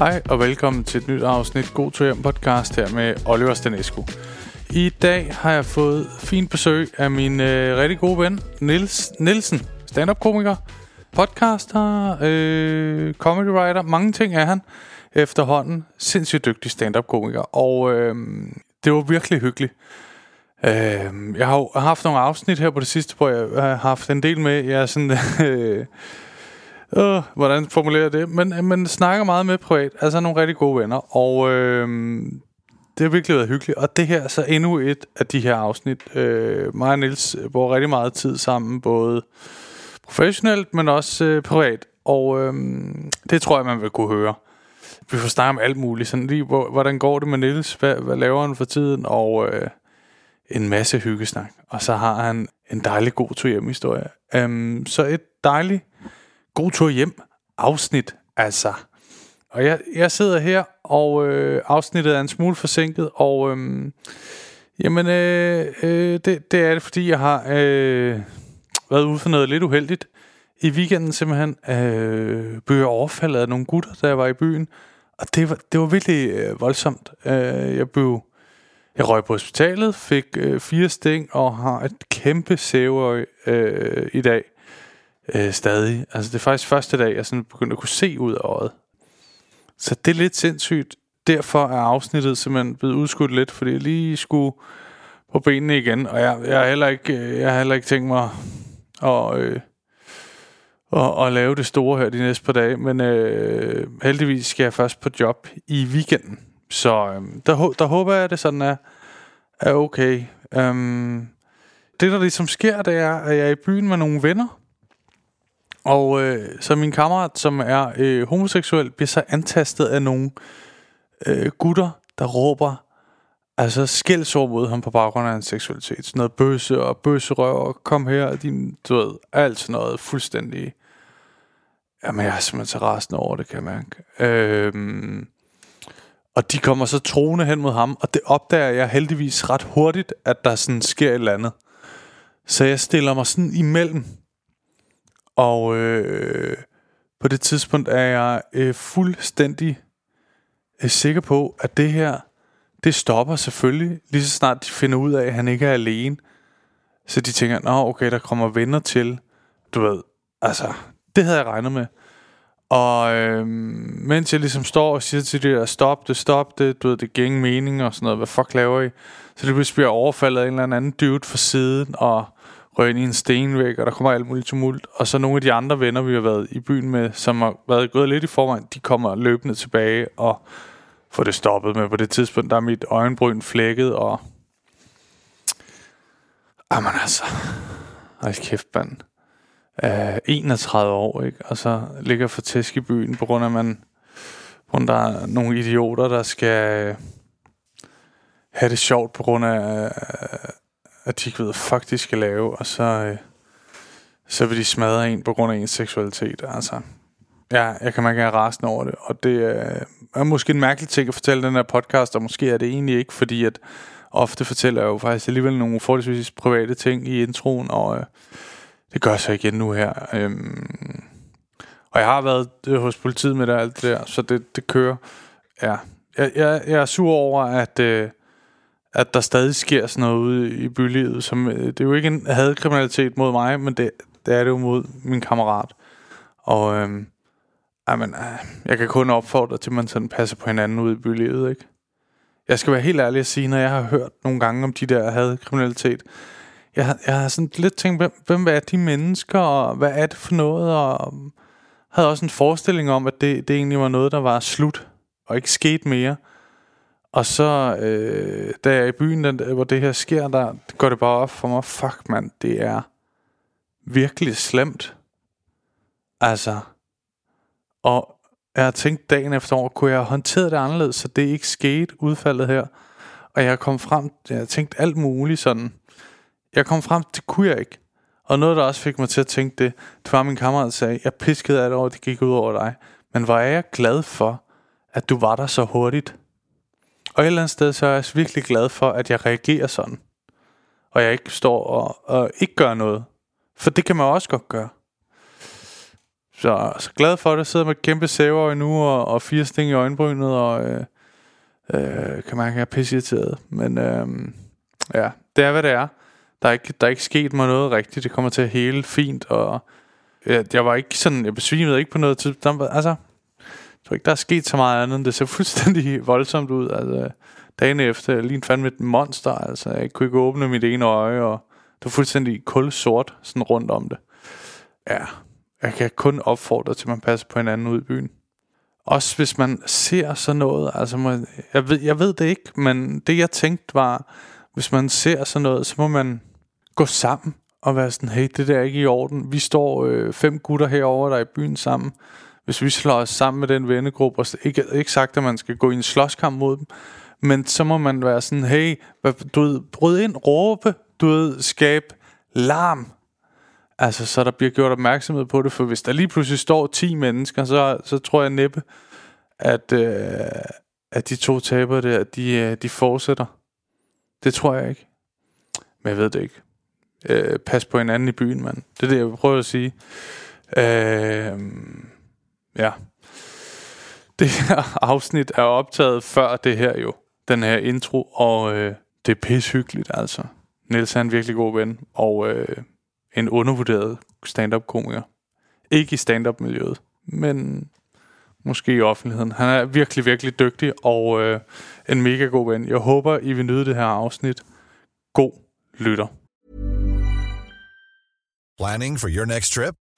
Hej og velkommen til et nyt afsnit God to hjem podcast her med Oliver Stanescu. I dag har jeg fået fint besøg af min øh, rigtig gode ven Nils Nielsen, stand-up komiker, podcaster, øh, comedy writer, mange ting er han efterhånden. Sindssygt dygtig stand-up komiker, og øh, det var virkelig hyggeligt. Øh, jeg har haft nogle afsnit her på det sidste, hvor jeg øh, har haft en del med. Jeg er sådan... Øh, øh, hvordan formulerer jeg det? Men øh, men snakker meget med privat. Altså nogle rigtig gode venner. Og øh, det har virkelig været hyggeligt. Og det her er så endnu et af de her afsnit. Øh, mig og Niels øh, bruger rigtig meget tid sammen. Både professionelt, men også øh, privat. Og øh, det tror jeg, man vil kunne høre. Vi får snakket om alt muligt. Sådan lige, hvor, hvordan går det med Niels? Hvad, hvad laver han for tiden? Og... Øh, en masse hyggesnak. Og så har han en dejlig god to hjem historie. Um, øhm, så et dejligt god tur hjem afsnit, altså. Og jeg, jeg sidder her, og øh, afsnittet er en smule forsinket, og øh, jamen, øh, øh, det, det er det, fordi jeg har øh, været ude for noget lidt uheldigt. I weekenden simpelthen øh, blev jeg overfaldet af nogle gutter, da jeg var i byen, og det var, det var virkelig øh, voldsomt. Øh, jeg blev jeg røg på hospitalet, fik øh, fire sting og har et kæmpe sæveøj øh, i dag. Øh, stadig. Altså det er faktisk første dag, jeg sådan begyndte at kunne se ud af øjet. Så det er lidt sindssygt. Derfor er afsnittet simpelthen blevet udskudt lidt, fordi jeg lige skulle på benene igen. Og jeg, jeg, har, heller ikke, øh, jeg har heller ikke tænkt mig at, øh, at, at lave det store her de næste par dage. Men øh, heldigvis skal jeg først på job i weekenden. Så øh, der, der håber jeg, at det sådan er, er okay. Um, det, der ligesom sker, det er, at jeg er i byen med nogle venner. Og øh, så min kammerat, som er øh, homoseksuel, bliver så antastet af nogle øh, gutter, der råber altså skældsord mod ham på baggrund af hans seksualitet. Sådan noget bøsse og bøsserøv og kom her, og din, du ved, alt sådan noget fuldstændig... Jamen, jeg er simpelthen så rasende over det, kan jeg mærke. Øhm, og de kommer så troende hen mod ham, og det opdager jeg heldigvis ret hurtigt, at der sådan sker et eller andet. Så jeg stiller mig sådan imellem. Og øh, på det tidspunkt er jeg øh, fuldstændig øh, sikker på, at det her, det stopper selvfølgelig, lige så snart de finder ud af, at han ikke er alene. Så de tænker, nå okay, der kommer venner til. Du ved, altså, det havde jeg regnet med. Og øh, mens jeg ligesom står og siger til det der, stop det, stop det, du ved, det giver ingen mening og sådan noget, hvad fuck laver I? Så det bliver overfaldet af en eller anden dude fra siden, og og ind i en stenvæg, og der kommer alt muligt tumult. Og så nogle af de andre venner, vi har været i byen med, som har været gået lidt i forvejen, de kommer løbende tilbage og får det stoppet med. På det tidspunkt, der er mit øjenbryn flækket, og... Jamen altså... Ej, kæft, mand øh, Uh, 31 år, ikke? og så ligger for tæsk i byen, på grund af, at man, på grund af, der er nogle idioter, der skal have det sjovt, på grund af, at de ikke ved, fuck de skal lave, og så, øh, så vil de smadre en på grund af ens seksualitet. Altså, ja, jeg kan mærke, at jeg er rasende over det, og det øh, er måske en mærkelig ting at fortælle den her podcast, og måske er det egentlig ikke, fordi at ofte fortæller jeg jo faktisk alligevel nogle forholdsvis private ting i introen, og øh, det gør så igen nu her. Øhm, og jeg har været øh, hos politiet med det alt det der, så det, det kører. Ja. Jeg, jeg, jeg er sur over, at, øh, at der stadig sker sådan noget ude i bylivet. Som, øh, det er jo ikke en hadkriminalitet mod mig, men det, det er det jo mod min kammerat. Og øhm, øh, jamen, jeg kan kun opfordre til, at man sådan passer på hinanden ude i bylivet. Ikke? Jeg skal være helt ærlig at sige, når jeg har hørt nogle gange om de der hadkriminalitet, jeg, jeg har sådan lidt tænkt, hvem, hvem er de mennesker, og hvad er det for noget, og øhm, havde også en forestilling om, at det, det egentlig var noget, der var slut, og ikke skete mere. Og så, øh, da jeg er i byen, den, hvor det her sker, der går det bare op for mig, fuck mand, det er virkelig slemt. Altså, og jeg har tænkt dagen efter år, kunne jeg have håndteret det anderledes, så det ikke skete udfaldet her. Og jeg kom frem, jeg har tænkt alt muligt sådan, jeg kom frem, det kunne jeg ikke. Og noget, der også fik mig til at tænke det, det var, min kammerat sagde, jeg piskede af det over, det gik ud over dig. Men hvor er jeg glad for, at du var der så hurtigt. Og et eller andet sted, så er jeg virkelig glad for, at jeg reagerer sådan. Og jeg ikke står og, og ikke gør noget. For det kan man også godt gøre. Så, så glad for det. Sidder med kæmpe sæver nu, og, og fire sting i øjenbrynet, og øh, øh, kan man ikke jeg er. Men øh, ja, det er, hvad det er. Der er, ikke, der er ikke sket mig noget rigtigt. Det kommer til at hele fint, og ja, jeg var ikke sådan, jeg besvimede ikke på noget tidspunkt. Altså, jeg tror ikke, der er sket så meget andet, det ser fuldstændig voldsomt ud. Altså, dagen efter, jeg lignede fandme et monster, altså, jeg kunne ikke åbne mit ene øje, og det var fuldstændig kul sort, sådan rundt om det. Ja, jeg kan kun opfordre til, at man passer på hinanden ud i byen. Også hvis man ser sådan noget, altså man, jeg, ved, jeg ved det ikke, men det jeg tænkte var, hvis man ser sådan noget, så må man gå sammen og være sådan, hey, det der er ikke i orden. Vi står øh, fem gutter herover der er i byen sammen. Hvis vi slår os sammen med den vennegruppe, og ikke, ikke sagt, at man skal gå i en slåskamp mod dem, men så må man være sådan, hey, du ved, bryd ind, råbe, du ved, skab larm. Altså, så der bliver gjort opmærksomhed på det, for hvis der lige pludselig står 10 mennesker, så, så tror jeg næppe, at, øh, at de to tabere der, de, øh, de fortsætter. Det tror jeg ikke. Men jeg ved det ikke. Øh, pas på hinanden i byen, mand. Det er det, jeg vil prøve at sige. Øh, ja. Det her afsnit er optaget før det her jo. Den her intro, og øh, det er pishyggeligt, altså. Niels er en virkelig god ven, og øh, en undervurderet stand-up komiker. Ikke i stand-up miljøet, men måske i offentligheden. Han er virkelig, virkelig dygtig, og øh, en mega god ven. Jeg håber, I vil nyde det her afsnit. God lytter. Planning for your next trip?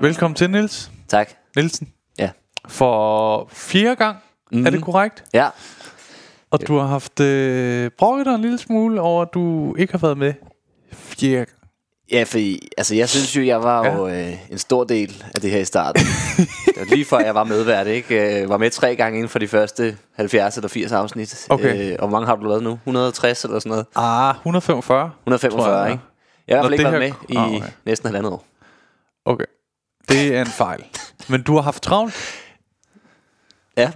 Velkommen til, Nils Tak. Nielsen. Ja. For fjerde gang, mm-hmm. er det korrekt? Ja. Og du har haft øh, brokket dig en lille smule over, at du ikke har været med fjerde gang. Ja, for altså, jeg synes jo, jeg var jo øh, en stor del af det her i starten. det var lige før jeg var medvært, ikke? Øh, var med tre gange inden for de første 70 eller 80 afsnit. Okay. Øh, og hvor mange har du lavet nu? 160 eller sådan noget? Ah, 145. 145, tror jeg, ikke? Jeg har i hvert fald ikke været her- med i Ah, okay. næsten halvandet år. Okay. Det er en fejl. Men du har haft travlt. Ja,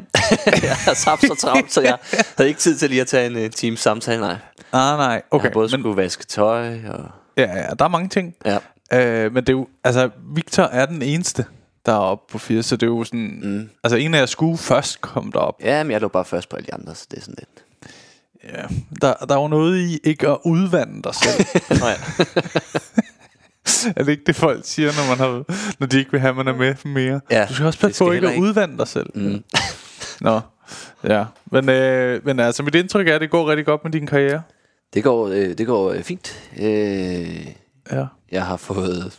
jeg har haft så travlt, så jeg havde ikke tid til lige at tage en uh, times samtale, nej. Ah, nej. Jeg Okay. har både Men, skulle vaske tøj og... ja, ja, der er mange ting. Ja. Øh, men det er jo, altså, Victor er den eneste, der er oppe på 80, så det er jo sådan, mm. altså en af jer skulle først komme derop. ja, men jeg lå bare først på alle de andre, så det er sådan lidt... Ja. Der, der er jo noget i ikke at udvande dig selv. Nå ja. er det ikke det, folk siger, når, man har, når de ikke vil have, at man er med mere? Ja, du skal også passe på ikke at udvande dig selv. Mm. Nå, ja. Men, øh, men altså, mit indtryk er, at det går rigtig godt med din karriere. Det går, øh, det går øh, fint. Øh, Ja. Jeg har fået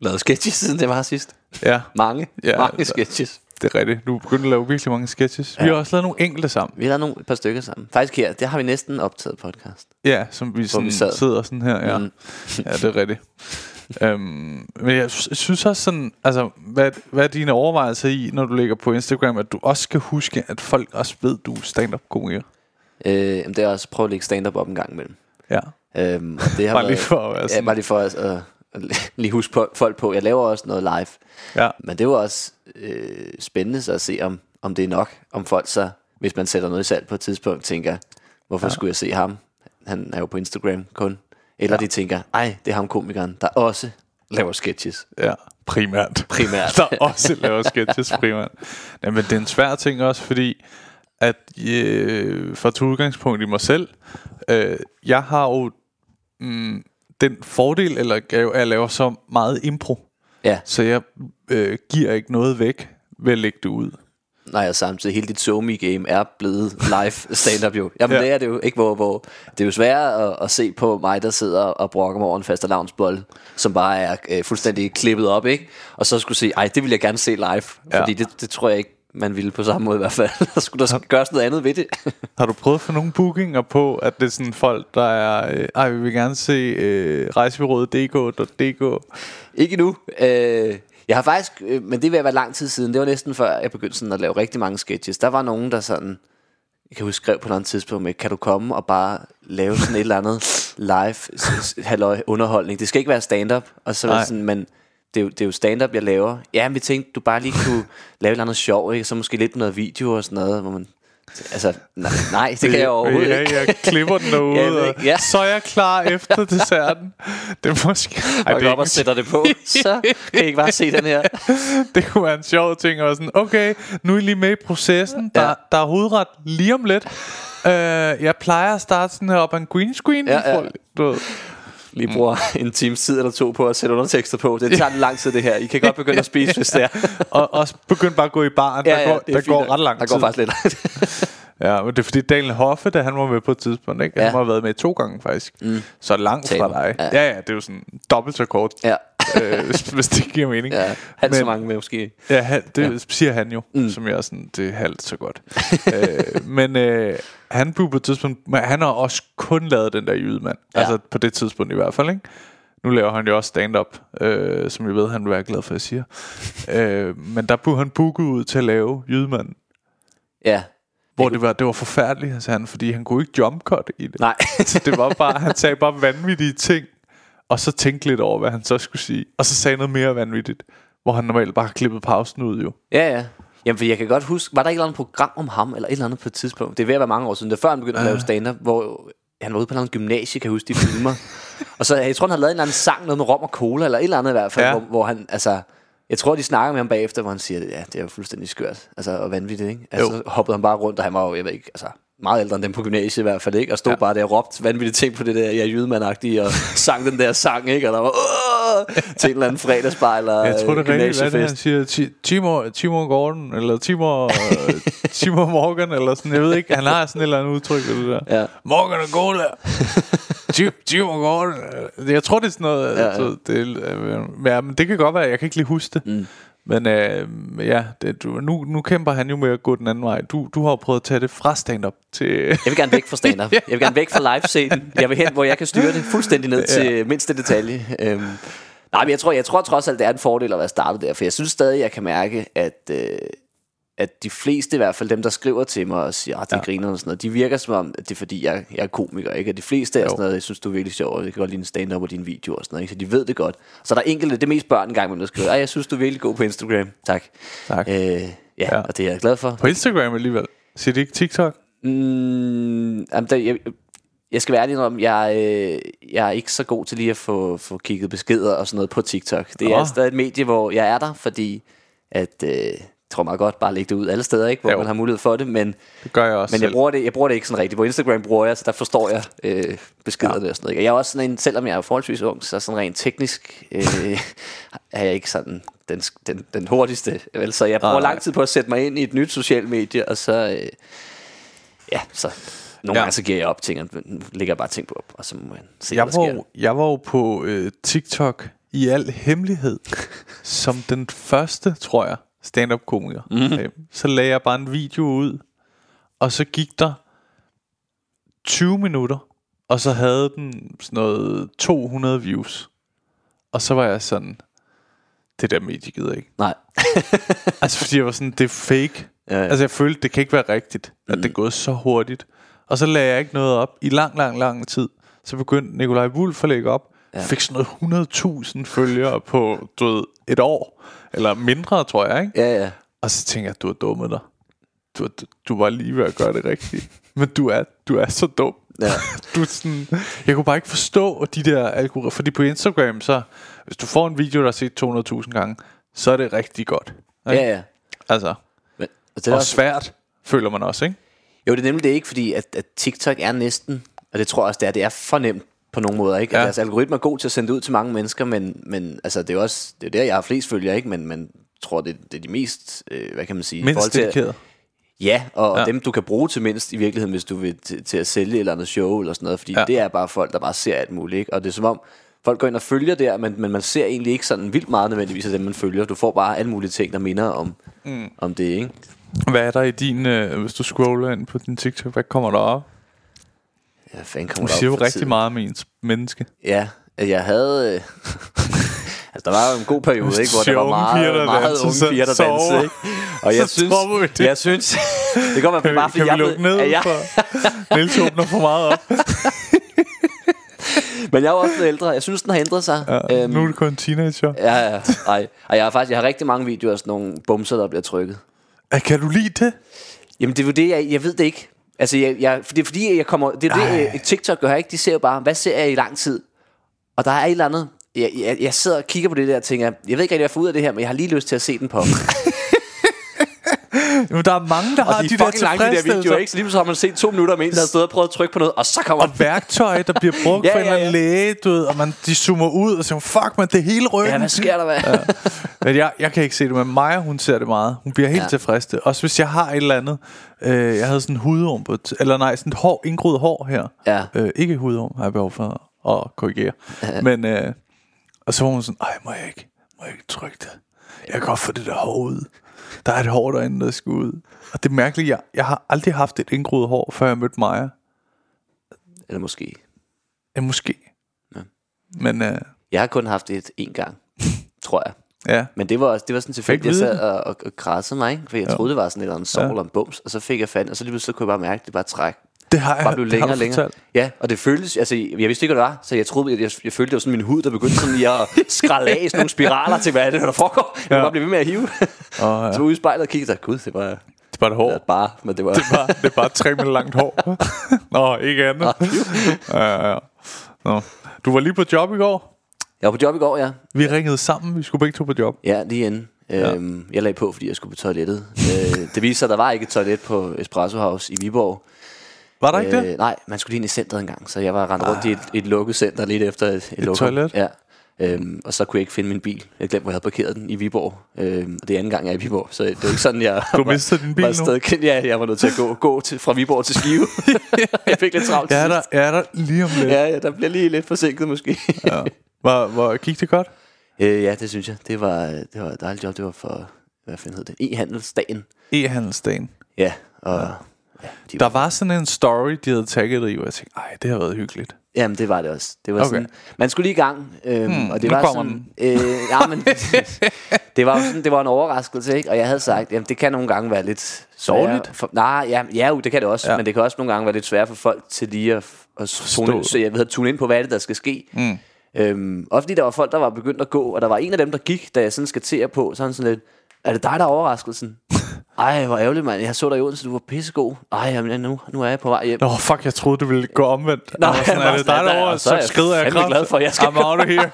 lavet sketches, siden det var sidst. Ja, Mange, Ja, mange sketches. Det er rigtigt. Du er begyndt at lave virkelig mange sketches. Ja. Vi har også lavet nogle enkelte sammen. Vi har lavet nogle, et par stykker sammen. Faktisk her, det har vi næsten optaget podcast. Ja, som vi, sådan, vi sad. sidder sådan her. Ja, Mm. ja det er rigtigt. øhm, men jeg sy- synes også sådan, altså, hvad, hvad er dine overvejelser i, når du lægger på Instagram, at du også skal huske, at folk også ved, du er stand-up komiker? Øh, det er også at prøve at lægge stand-up op en gang imellem. Ja, Øhm, og det har bare lige været, for at være ja, sådan. bare lige for at, at, at lige huske på, folk på. Jeg laver også noget live. Ja, Men det var også øh, spændende så at se, om, om det er nok. Om folk så, hvis man sætter noget i salg på et tidspunkt, tænker, hvorfor ja. skulle jeg se ham? Han er jo på Instagram kun. Eller ja. de tænker, ej, det er ham komikeren, der også laver sketches. ja, primært. Primært. der også laver sketches primært. Ja, men det er en svær ting også, fordi at øh, for at tage udgangspunkt i mig selv, Øh, jeg har jo mm, den fordel, eller gave, at jeg laver så meget impro. Ja, Så jeg øh, giver ikke noget væk ved at lægge det ud. nej, og samtidig hele dit somi game er blevet live stand-up jo. Jamen Ja. det er det jo, ikke? Hvor, hvor det er jo sværere at, at se på mig, der sidder og brokker mig over en faste lavnsbold, som bare er øh, fuldstændig klippet op, ikke? Og så skulle sige, ej, det vil jeg gerne se live. Ja. Fordi det, det tror jeg ikke, man ville på samme måde i hvert fald. Der skulle der gøres noget andet ved det. Har du prøvet at få nogle bookinger på, at det er sådan folk, der er... Øh, ej, vi vil gerne se øh, rejsebyrået dk.dk. Ikke endnu. Øh, jeg har faktisk, øh, men det vil være lang tid siden. Det var næsten før jeg begyndte sådan at lave rigtig mange sketches. Der var nogen, der sådan, jeg kan huske, skrev på et eller andet tidspunkt med, kan du komme og bare lave sådan et eller andet live halløj underholdning. Det skal ikke være stand-up. Og så sådan, men det er, jo, det er jo stand-up, jeg laver. Ja, men vi tænkte, du bare lige kunne lave et eller andet sjov, ikke? Så måske lidt noget video og sådan noget, hvor man... Altså, nej, nej det kan jeg overhovedet ja, ikke. jeg klipper den derude, og ikke, ja. så er jeg klar efter desserten. Det er måske... Ej, Og det, op og sætter det på, så kan I ikke bare se den her. det kunne være en sjov ting. Og sådan, okay, nu er I lige med i processen. Der, Ja. der er hovedret lige om lidt. Uh, jeg plejer at starte sådan her op af en green screen. Ja, ja. Du ved. Lige bruger en times tid eller to på at sætte undertekster på. Det tager lang tid det her. I kan godt begynde at spise, hvis det er. og også begyndt bare at gå i baren. der går, det er der fint går ret lang Der tid. går faktisk lidt. Ja, men det er fordi Daniel Hoffe, da han var med på et tidspunkt, ikke? Han Ja. har været med to gange faktisk. Mm. Så langt Taber. fra dig. Ja. Ja. ja, ja, det er jo sådan dobbelt så kort, ja, øh, hvis, hvis det giver mening. ja. Halvt så Men- mange med måske. Ja, han, det ja. siger han jo, mm. som jeg er sådan, det er halvt så godt. øh, men øh, han blev på et tidspunkt, men han har også kun lavet den der jydemand. Ja. Ja. Altså på det tidspunkt i hvert fald, ikke? Nu laver han jo også stand-up, øh, som jeg ved, han vil være glad for, at jeg siger. øh, men der blev han booket ud til at lave jydemanden. Ja. Hvor det var, det var forfærdeligt, altså han, fordi han kunne ikke jumpcut i det. Nej. Så det var bare, han sagde bare vanvittige ting, og så tænkte lidt over, hvad han så skulle sige. Og så sagde noget mere vanvittigt, hvor han normalt bare har klippet pausen ud jo. ja, ja. Jamen, for jeg kan godt huske, var der ikke et eller andet program om ham, eller et eller andet på et tidspunkt? Det er ved at være mange år siden, det er før han begyndte at lave stand-up, hvor han var ude på en gymnasie, kan jeg huske, de filmer. og så, jeg tror, han havde lavet en eller anden sang, noget med rom og cola, eller et eller andet i hvert fald, Ja. ja. hvor, hvor han, altså, jeg tror, de snakker med ham bagefter, hvor han siger, ja, det er jo fuldstændig skørt, altså, og vanvittigt, ikke? Altså, Jo. så hoppede han bare rundt, og han var jo, jeg ved ikke, altså, meget ældre end dem på gymnasiet i hvert fald, ikke? Og stod Ja. bare der og råbte vanvittige ting på det der, ja, jydemandagtige, og sang den der sang, ikke? Og der var, Åh! til en eller anden fredagsbar, eller Jeg tror, det er rigtigt, hvad det, han siger? Ti- Timor, Timor Gordon, eller Timor, øh, Timor Morgan, eller sådan, jeg ved ikke, han har sådan et eller andet udtryk, det der. Ja. Morgan og. Tim- Timor Gordon. øh, Jeg tror, det er sådan noget, Ja, ja, ja. det, øh, ja, men det kan godt være, jeg kan ikke lige huske det. Mm. Men øh, ja, det, du, nu, nu kæmper han jo med at gå den anden vej. Du, du har jo prøvet at tage det fra stand-up til... Jeg vil gerne væk fra stand-up. Jeg vil gerne væk fra live-scenen. Jeg vil hen, hvor jeg kan styre det fuldstændig ned til mindste detalje. Øhm, nej, men jeg tror, jeg tror trods alt, det er en fordel at være startet der, for jeg synes stadig, jeg kan mærke, at, øh, at de fleste, i hvert fald dem, der skriver til mig og siger, at det ja. griner og sådan noget, de virker som om, at det er fordi, jeg, jeg er komiker, ikke? Og de fleste er Jo. sådan noget, jeg synes, du er virkelig sjov, og jeg kan godt lide en stand-up og dine videoer og sådan noget, ikke? Så de ved det godt. Så der er enkelte, det er mest børn engang, der skriver, "Ej, jeg synes, du er virkelig god på Instagram. Tak. Tak. Øh, ja, Ja. og det er jeg glad for. På Instagram alligevel. Siger det ikke TikTok? Mm, jamen, der, jeg, jeg skal være ærlig om, jeg, øh, jeg er ikke så god til lige at få, få kigget beskeder og sådan noget på TikTok. Det er Nå. stadig et medie, hvor jeg er der, fordi at, øh, tror meget godt bare lægge det ud alle steder, ikke, hvor Jo. man har mulighed for det, men, Det gør jeg også men jeg bruger, det, jeg bruger det ikke sådan rigtigt. På Instagram bruger jeg, så der forstår jeg øh, beskeder ja. og sådan noget. Jeg er også sådan en, selvom jeg er forholdsvis ung, så sådan rent teknisk øh, er jeg ikke sådan den, den, den hurtigste. Vel? Så jeg bruger Nej. lang tid på at sætte mig ind i et nyt socialt medie, og så... Øh, ja, så nogle Ja. gange så giver jeg op ting, og lægger bare ting på, og så må man se, Jeg hvad der var, sker. jeg var jo på øh, TikTok i al hemmelighed, som den første, tror jeg, stand-up komiker. Mm. Så lagde jeg bare en video ud, og så gik der 20 minutter, og så havde den sådan noget 200 views. Og så var jeg sådan, det der medie gider ikke. Nej. Altså fordi jeg var sådan, det er fake. Ja, ja. Altså jeg følte, det kan ikke være rigtigt, at det er gået så hurtigt. Og så lagde jeg ikke noget op i lang, lang, lang tid. Så begyndte Nikolaj Wulff at lægge op. Ja. Fik sådan noget 100.000 følgere på, du ved, et år. Eller mindre, tror jeg, ikke? Ja, ja. Og så tænker jeg, du har dummet dig. Du, du, du var lige ved at gøre det rigtigt. Men du er, du er så dum. Ja. du er sådan, jeg kunne bare ikke forstå de der algoritmer. Fordi på Instagram, så hvis du får en video, der er set 200.000 gange, så er det rigtig godt. ikke? Ja, ja. Altså, Men, og det er og også, svært, føler man også, ikke? jo, det er nemlig det ikke, fordi at, at TikTok er næsten Og det tror jeg også, det er, det er for nemt på nogle måder, ikke? Ja. Ja. Deres algoritme er god til at sende det ud til mange mennesker, men, men altså, det er jo også, det er der, jeg har flest følgere, ikke? Men man tror, det, det er de mest, øh, hvad kan man sige? Mindst dedikeret. Ja, og Ja. dem du kan bruge til mindst i virkeligheden, hvis du vil til, til at sælge eller andet show eller sådan noget, fordi ja. det er bare folk, der bare ser alt muligt, ikke? Og det er som om, folk går ind og følger der, men, men man ser egentlig ikke sådan vildt meget nødvendigvis af dem, man følger. Du får bare alle mulige ting, der minder om, mm. om det, ikke? Hvad er der i din, øh, hvis du scroller ind på din TikTok, hvad kommer der op? Ja, fanden Du kommer der siger jo rigtig tiden? meget om ens menneske. Ja, jeg havde... Øh, altså, der var jo en god periode, ikke, hvor der var meget, piger, der meget danser, unge så piger, der sover. dansede, ikke? Og jeg Så synes, vi det. jeg synes, det kan Kan, bare vi, fordi kan vi jeg, lukke ned jeg, for Niels åbner for meget op? Men jeg er også blevet ældre. Jeg synes, den har ændret sig. Ja, øhm, nu er det kun teenager. Ja, ja. Ej. Og jeg har faktisk jeg har rigtig mange videoer af sådan nogle bumser, der bliver trykket. Kan du lide det? Jamen, det er jo det, jeg, jeg ved det ikke. Altså, jeg, jeg, det er fordi, jeg kommer... Det er det, øh, TikTok gør ikke. De ser jo bare, hvad ser jeg i lang tid? Og der er et eller andet... Jeg, jeg, jeg sidder og kigger på det der og tænker, jeg ved ikke rigtig, hvad jeg får ud af det her, men jeg har lige lyst til at se den på. Jo, der er mange, der har de de, er der lange, de der videoer, ikke? Så lige så har man set to minutter med en, der har stået og prøvet at trykke på noget, og så kommer Og værktøj, der bliver brugt Ja, ja, for en ja, eller anden læge, du ved, og man, de zoomer ud og siger, fuck man, det er hele ryggen. Ja, hvad sker der, hvad? Ja. Men jeg, jeg kan ikke se det, men Maja, hun ser det meget. Hun bliver helt ja. Ja. tilfreds. Også hvis jeg har et eller andet. Øh, jeg havde sådan en hudorm på, eller nej, sådan et hår, indgroet hår her. Ja. Øh, ikke hudorm, har jeg behov for at korrigere. men, øh, og så var hun sådan, ej, må jeg ikke, må jeg ikke trykke det? Jeg kan godt få det der hår ud. Der er et hår derinde, der skal ud. Og det er mærkeligt, jeg, jeg har aldrig haft et indgroet hår, før jeg mødte Maja. Eller måske. Ja, måske. Ja. Men øh, Jeg har kun haft et en gang, tror jeg. ja, Men det var, også, det var sådan tilfældigt, jeg sad og, og, og krassede mig, ikke? For jeg troede, det var sådan et eller andet sår Ja. eller en bums, og så fik jeg fat, og så lige pludselig så kunne jeg bare mærke, at det bare træk. Det har jeg Bare blev det længere og længere. fortalt. Ja, og det føltes, altså jeg vidste ikke, hvad det var, så jeg troede, jeg, jeg, jeg følte, det var sådan min hud, der begyndte sådan lige at skralde af sådan nogle spiraler til, hvad er det, der foregår? Jeg Ja. bare blive ved med at hive. Og, ja. Så var ude i spejlet og kiggede, gud, det var, det Det var det hår. var bare, men det var... Det bare, det bare tre meter langt hår. Nå, ikke andet. ja, ja, ja. Nå. Du var lige på job i går. Jeg var på job i går, ja. Vi ringede sammen. Vi skulle begge to på job. Ja, lige inden. Øhm, jeg lagde på, fordi jeg skulle på toilettet. øh, det viste sig, at der var ikke et toilet på Espresso House i Viborg. Var der ikke det? Øh, nej, man skulle lige ind i centret en gang, så jeg var rendt rundt i et, et lukket center lidt efter et, et, lokum. toilet? Ja. Øhm, og så kunne jeg ikke finde min bil. Jeg glemte, hvor jeg havde parkeret den i Viborg. Øhm, og det er anden gang, jeg er i Viborg, så det er jo ikke sådan, jeg... Du var- mistede din bil var? Stadig, ja, jeg var nødt til at gå, gå til, fra Viborg til Skive. jeg fik lidt travlt er der, er der lige om lidt. Ja, ja, der bliver lige lidt forsinket måske. Ja. Hvor, hvor gik det godt? øh, ja, det synes jeg. Det var, det var et dejligt job. Det var for, hvad fanden hed det? E-handelsdagen. E-handelsdagen. Ja, og... Ja. De Der var sådan en story, de havde tagget i, hvor jeg tænkte, ej, det har været hyggeligt. Jamen, det var det også. Det var Okay. sådan, man skulle lige i gang, øhm, Hmm, og det var sådan, øh, ja, men, det var sådan, det var en overraskelse, ikke? Og jeg havde sagt, jamen, det kan nogle gange være lidt Dårligt? For, nej, ja, ja, jo, det kan det også, Ja. men det kan også nogle gange være lidt svært for folk til lige at, at tune, så jeg ved, at tune ind på, hvad det, der skal ske. Mm. Øhm, også fordi der var folk, der var begyndt at gå, og der var en af dem, der gik, da jeg sådan skal til på, så han sådan lidt, er det dig, der er overraskelsen? Ej, hvor ærgerligt, mand. Jeg så dig i Odense, du var pissegod. Ej, jamen, nu, nu er jeg på vej hjem. Nå, fuck, jeg troede, du ville gå omvendt. Nå, sådan, er det dig derovre? så Så jeg skrider jeg kraft. glad for, at jeg skal I'm out of here.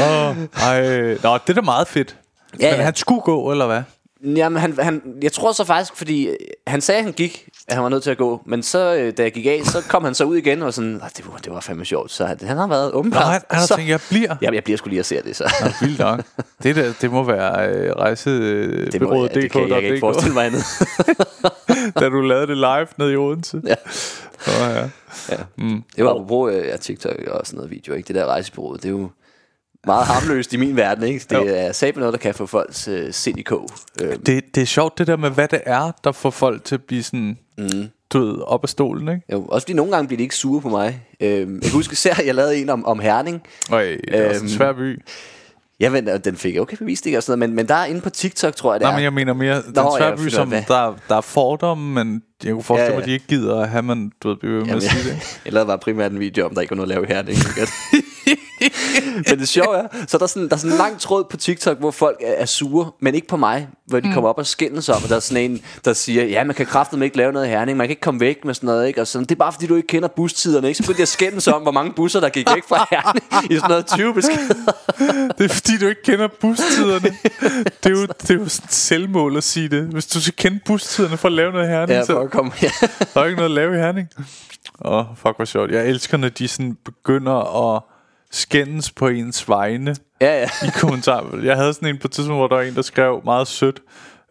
oh, ej. Nå, det er da meget fedt. Ja, Men ja. han skulle gå, eller hvad? Jamen, han, han, jeg tror så faktisk, fordi øh, han sagde, at han gik, at han var nødt til at gå. Men så, øh, da jeg gik af, så kom han så ud igen og sådan, "Ah, det var, det var fandme sjovt. Så han, han har været åbenbart. han, han har så, tænkt, jeg bliver. Jamen, jeg bliver skulle lige at se det, så. Nå, vildt nok. Det, der, det må være øh, det, må, ja, det kan, jeg kan ikke forestille mig andet. da du lavede det live nede i Odense. ja. Nå, ja. ja. Mm. Det var apropos øh, ja, TikTok og sådan noget video, ikke? Det der rejsebureau, det er jo meget harmløst i min verden, ikke? Jo. Det er sat noget, der kan få folks øh, sind i kog. Øh, Det, det er sjovt det der med, hvad det er, der får folk til at blive sådan, mm. ved, op af stolen, ikke? jo, også fordi nogle gange bliver de ikke sure på mig. Øh, jeg kan huske især, at jeg lavede en om, om Herning, Øj, det er også en Øhm, svær by. Ja, men den fik jeg okay bevist ikke og sådan noget, men, men der er inde på TikTok, tror jeg, det Nej, er. men jeg mener mere, den Nå, svær ja, by, som hvad. der, der er fordomme, men jeg kunne forestille Ja, mig, ja. at de ikke gider at have, man, du ved, blive ved med at sige det. jeg, lavede bare primært en video om, der ikke var noget at lave i Herning. ikke? Men det sjove er, så er der sådan, der er sådan en lang tråd på TikTok, hvor folk er, er sure, men ikke på mig, hvor de mm. kommer op og skændes om, og der er sådan en, der siger, ja, man kan kraftedeme ikke lave noget i Herning, man kan ikke komme væk med sådan noget, ikke? Og sådan, det er bare fordi, du ikke kender bustiderne, ikke? Så begyndte jeg at skændes om, hvor mange busser, der gik væk fra Herning, i sådan noget 20 beskeder. Det er fordi, du ikke kender bustiderne. Det er jo, det er jo sådan et selvmål at sige det. Hvis du skal kende bustiderne for at lave noget i Herning, Ja, så for at komme her. der er ikke noget at lave i Herning. Åh, oh, fuck, hvor sjovt. Jeg elsker, når de sådan begynder at skændes på ens vegne Ja, ja. i kommentarer. Jeg havde sådan en på et tidspunkt, hvor der var en, der skrev meget sødt.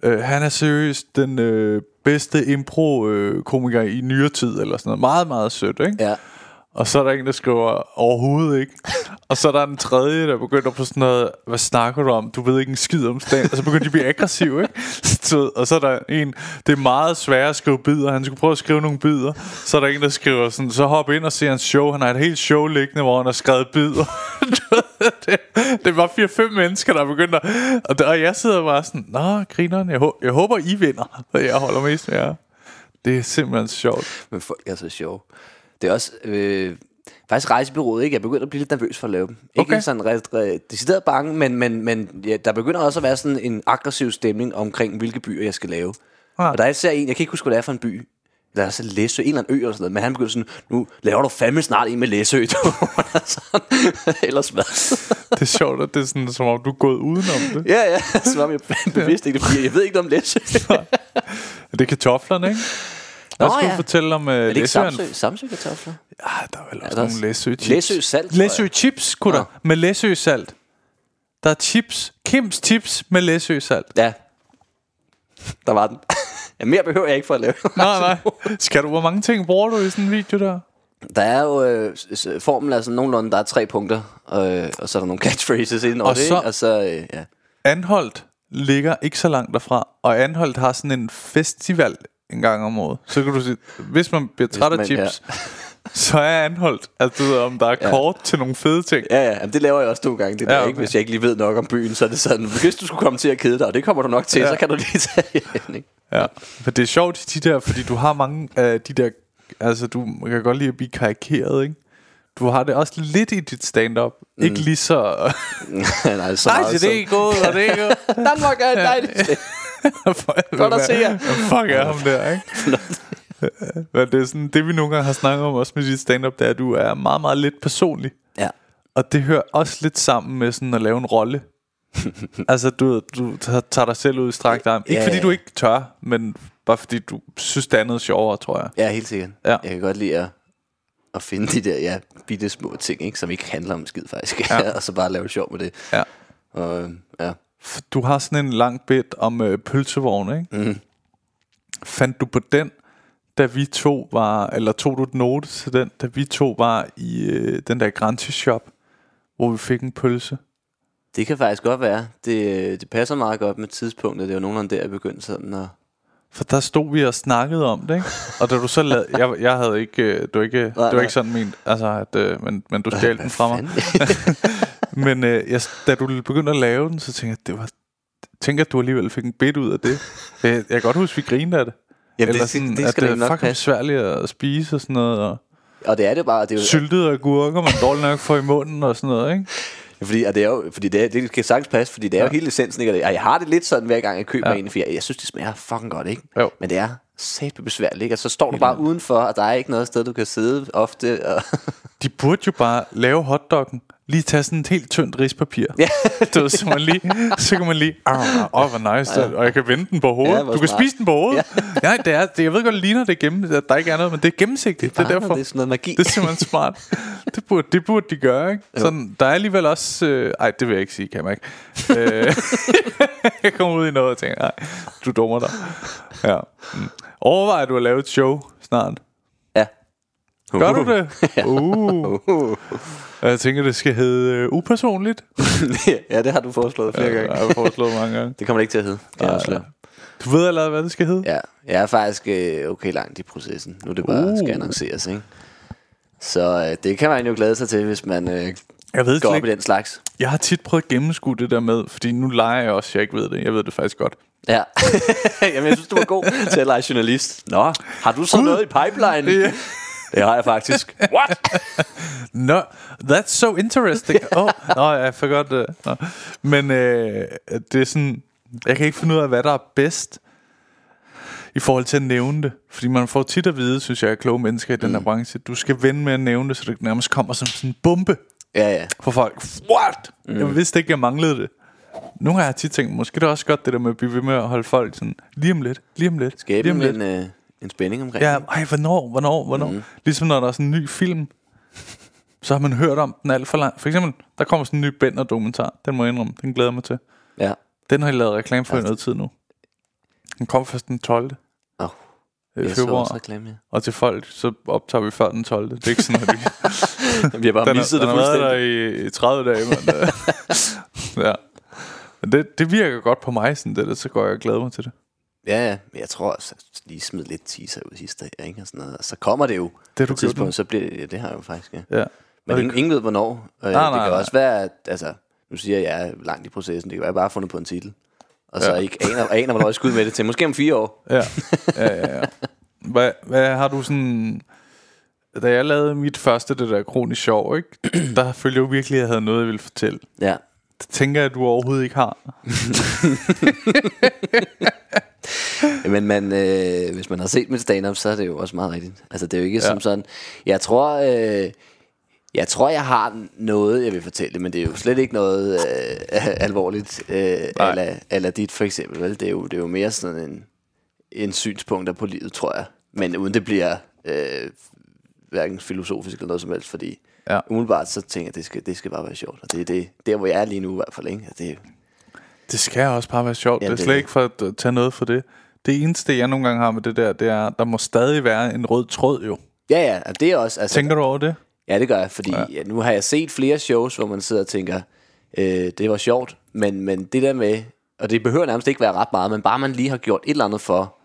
Uh, han er seriøst den øh, bedste impro-komiker i nyere tid, eller sådan noget. Meget, meget sødt, ikke? Ja. Og så er der en, der skriver overhovedet ikke. Og så er der en tredje, der begynder på sådan noget, hvad snakker du om? Du ved ikke en skid om stand. Og så begynder de at blive aggressive, ikke? Så, og så er der en, det er meget svært at skrive bidder. Han skulle prøve at skrive nogle bidder. Så er der en, der skriver sådan, så hop ind og se hans show. Han har et helt show liggende, hvor han har skrevet bidder. Det, det var fire-fem mennesker, der begyndte at, og, der, og jeg sidder bare sådan, Nå, grineren, jeg, jeg håber, I vinder. Jeg holder mest med jer. Det er simpelthen sjovt. Men folk er så sjove. Det er også... Øh, faktisk rejsebyrådet, ikke? Jeg begynder at blive lidt nervøs for at lave dem. Ikke Okay. sådan ret, ret, decideret bange, men, men, men ja, der begynder også at være sådan en aggressiv stemning omkring, hvilke byer jeg skal lave. Ah. Og der er især en, jeg kan ikke huske, hvad det er for en by. Der er så Læsø, en eller anden ø eller sådan noget, men han begynder sådan, nu laver du fandme snart en med Læsø, du. sådan, ellers hvad? Det er sjovt, at det er sådan, som om du er gået udenom det. ja, ja, som om jeg bevidst ikke, det fordi, jeg ved ikke om Læsø. Det er kartoflerne, ikke? Nå, skal ja. fortælle om uh, er det ikke Læsøen? Samsø? Samsø kartofler? Ja, der er vel også der nogle Læsø chips. Læsø salt, Læsø chips, kunne Nå. der. Med Læsø salt. Der er chips. Kims chips med Læsø salt. Ja, der var den. ja, mere behøver jeg ikke for at lave. Nej, nej. Skal du, hvor mange ting bruger du i sådan en video der? Der er jo øh, formlen er sådan nogenlunde, der er tre punkter, øh, og så er der nogle catchphrases ind over Og det, så- og så, øh, ja. Anholdt ligger ikke så langt derfra, og Anholdt har sådan en festival en gang om året. Så kan du sige, hvis man bliver træt af man- chips, så er Anholdt, altså du ved, om der er Ja. kort til nogle fede ting. Ja, ja, jamen, det laver jeg også to gange. Det er Ja, ja, okay. ikke, hvis jeg ikke lige ved nok om byen, så er det sådan, hvis du skulle komme til at kede dig, og det kommer du nok til, Ja. ja. så kan du lige tage igen, ikke? Ja, men det er sjovt de der, fordi du har mange af de der, altså du kan godt lide at blive karikeret, ikke? Du har det også lidt i dit stand-up. Mm. Ikke lige så... Nej, så Nej, det er ikke gået, og det er ikke gået. Danmark er et dejligt Godt at se jer. Fuck er ham der, ikke? Men det er sådan, det vi nogle gange har snakket om også med dit stand-up, det er, at du er meget, meget lidt personlig. Ja. Og det hører også lidt sammen med sådan at lave en rolle. altså, du, du tager dig selv ud i strakt arm. Ikke Ja, fordi ja. du ikke tør, men bare fordi du synes, det er noget sjovere, tror jeg. Ja, helt sikkert. Ja. Jeg kan godt lide at, at finde de der ja, bitte små ting, ikke, som ikke handler om skid faktisk, Ja. og så bare lave sjov med det. Ja. Og, øh, ja. Du har sådan en lang bit om øh, pølsevogn, ikke? Mm. Fandt du på den, da vi to var, eller tog du et note til den, da vi to var i øh, den der Granti Shop, hvor vi fik en pølse? Det kan faktisk godt være. Det, øh, det passer meget godt med tidspunktet. Det var nogenlunde der, jeg begyndte sådan at... For der stod vi og snakkede om det, ikke? Og da du så lavede, jeg, jeg havde ikke, var ikke, det var nej. ikke sådan min, altså, at, øh, men, men du stjal den fra mig. Men øh, jeg, da du begyndte at lave den, så tænkte jeg, det var, tænker at du alligevel fik en bit ud af det. Jeg, jeg kan godt huske, vi grinede af det. Jamen, Eller det, sådan, det, det at skal det da er fucking svært at spise og sådan noget. Og Og det er det bare. Det er jo, syltede agurker, man dårligt nok får i munden og sådan noget, ikke? fordi, og det er jo, fordi det, er, det kan sagtens passe, fordi det er ja. jo hele essensen, ikke? Og det- jeg har det lidt sådan, hver gang jeg køber Ja. ja. en, for jeg, jeg synes, det smager fucking godt, ikke? Jo. Men det er satme besværligt, ikke? Og så står du bare udenfor, og der er ikke noget sted, du kan sidde ofte. Og De burde jo bare lave hotdoggen. Lige tage sådan et helt tyndt rispapir. Ja. du så, man lige, så kan man lige... Åh, oh, hvor nice. Ja. Og jeg kan vende den på hovedet. Ja, du kan smart. spise den på hovedet. Ja. Nej, det er, det, jeg ved godt, det ligner, det er gennem, at der ikke er noget, men det er gennemsigtigt. Det er, Ah, derfor. det er sådan noget magi. Det er simpelthen smart. Det burde, det burde de gøre, ikke? Sådan, der er alligevel også... Øh, ej, det vil jeg ikke sige, kan man ikke. Øh, jeg kommer ud i noget og tænker, nej, du dummer dig. Ja. Mm. Overvejer du at lave et show snart? Gør du det? Uh. Uh. Jeg tænker, det skal hedde øh, upersonligt. ja, det har du foreslået flere Ja, gange. jeg har foreslået mange gange. Det kommer det ikke til at hedde. Det er Du ved allerede, hvad det skal hedde? Ja, jeg er faktisk øh, okay langt i processen. Nu er det bare, Uh. uh. skal annonceres, ikke? Så øh, det kan man jo glæde sig til, hvis man øh, Jeg ved går op i den slags. Jeg har tit prøvet at gennemskue det der med, fordi nu leger jeg også, jeg ikke ved det. Jeg ved det faktisk godt. Ja. Jamen, jeg synes, du var god til at lege journalist. Nå, har du så Gud. noget i pipeline? Ja. Det har jeg faktisk. What? No, that's so interesting. Oh, no, jeg forgot det. No. Men øh, det er sådan, jeg kan ikke finde ud af, hvad der er bedst i forhold til at nævne det. Fordi man får tit at vide, synes jeg, at kloge mennesker i den her branche, du skal vende med at nævne det, så det nærmest kommer som sådan en bombe Ja, ja. for folk. What? Mm. Jeg vidste ikke, jeg manglede det. Nogle har jeg tit tænkt, måske det er også godt det der med at blive ved med at holde folk sådan, lige om lidt, lige om lidt, Skabe lige om lidt. en, øh, en spænding omkring Ja, ej, hvornår, hvornår, hvornår? Mm. Ligesom når der er sådan en ny film, så har man hørt om den alt for langt. For eksempel, der kommer sådan en ny Bender-dokumentar. Den må jeg indrømme, den glæder mig til. Ja. Den har jeg lavet reklame for i noget tid nu. Den kom først den 12. Oh, jeg så februar. også reklame, ja. Og til folk, så optager vi før den 12. Det er ikke sådan, at vi, Vi har bare den, misset har, det den har fuldstændig. i, i 30 dage. Men, øh, ja. Men det, det virker godt på mig, sådan det, der, så går jeg og glæder mig til det. Ja, ja. Men jeg tror også, at lige smid lidt teaser ud sidste dag, ikke? Og sådan noget. Og så kommer det jo. Det har på du et tidspunkt, så bliver det, det har jeg jo faktisk, ja. Ja. Men ingen, ingen ved, hvornår. Og Nej, det nej, kan nej. også være, at, altså, nu siger jeg, at jeg er langt i processen. Det kan være, at jeg bare har fundet på en titel. Og så Ja. ikke aner, aner, hvornår jeg skal ud med det til. Måske om fire år. Ja, ja, ja. ja. Hvad, hvad har du sådan... Da jeg lavede mit første, det der kronisk sjov, ikke? der følte jeg jo virkelig, at jeg havde noget, jeg ville fortælle. Ja. Det tænker jeg, at du overhovedet ikke har. Men man, øh, hvis man har set mit stand-up, så er det jo også meget rigtigt. Altså, det er jo ikke Ja. som sådan... Jeg tror, øh, jeg tror, jeg har noget, jeg vil fortælle, men det er jo slet ikke noget øh, alvorligt, øh, ala, ala dit for eksempel. Vel? Det, er jo, det er jo mere sådan en, en synspunkter på livet, tror jeg. Men uden det bliver øh, hverken filosofisk eller noget som helst, fordi Ja. umiddelbart så tænker jeg, det skal, det skal bare være sjovt. Og det er det, der, hvor jeg er lige nu i hvert fald. Ikke? Det, Det skal også bare være sjovt. Jamen, det er det slet er ikke for at tage noget for det. Det eneste, jeg nogle gange har med det der, det er, der må stadig være en rød tråd jo. ja, ja, og det er også... Altså, Tænker du over det? Ja, det gør jeg, fordi ja. Ja, nu har jeg set flere shows, hvor man sidder og tænker, øh, det var sjovt, men, men det der med, og det behøver nærmest ikke være ret meget, men bare man lige har gjort et eller andet for,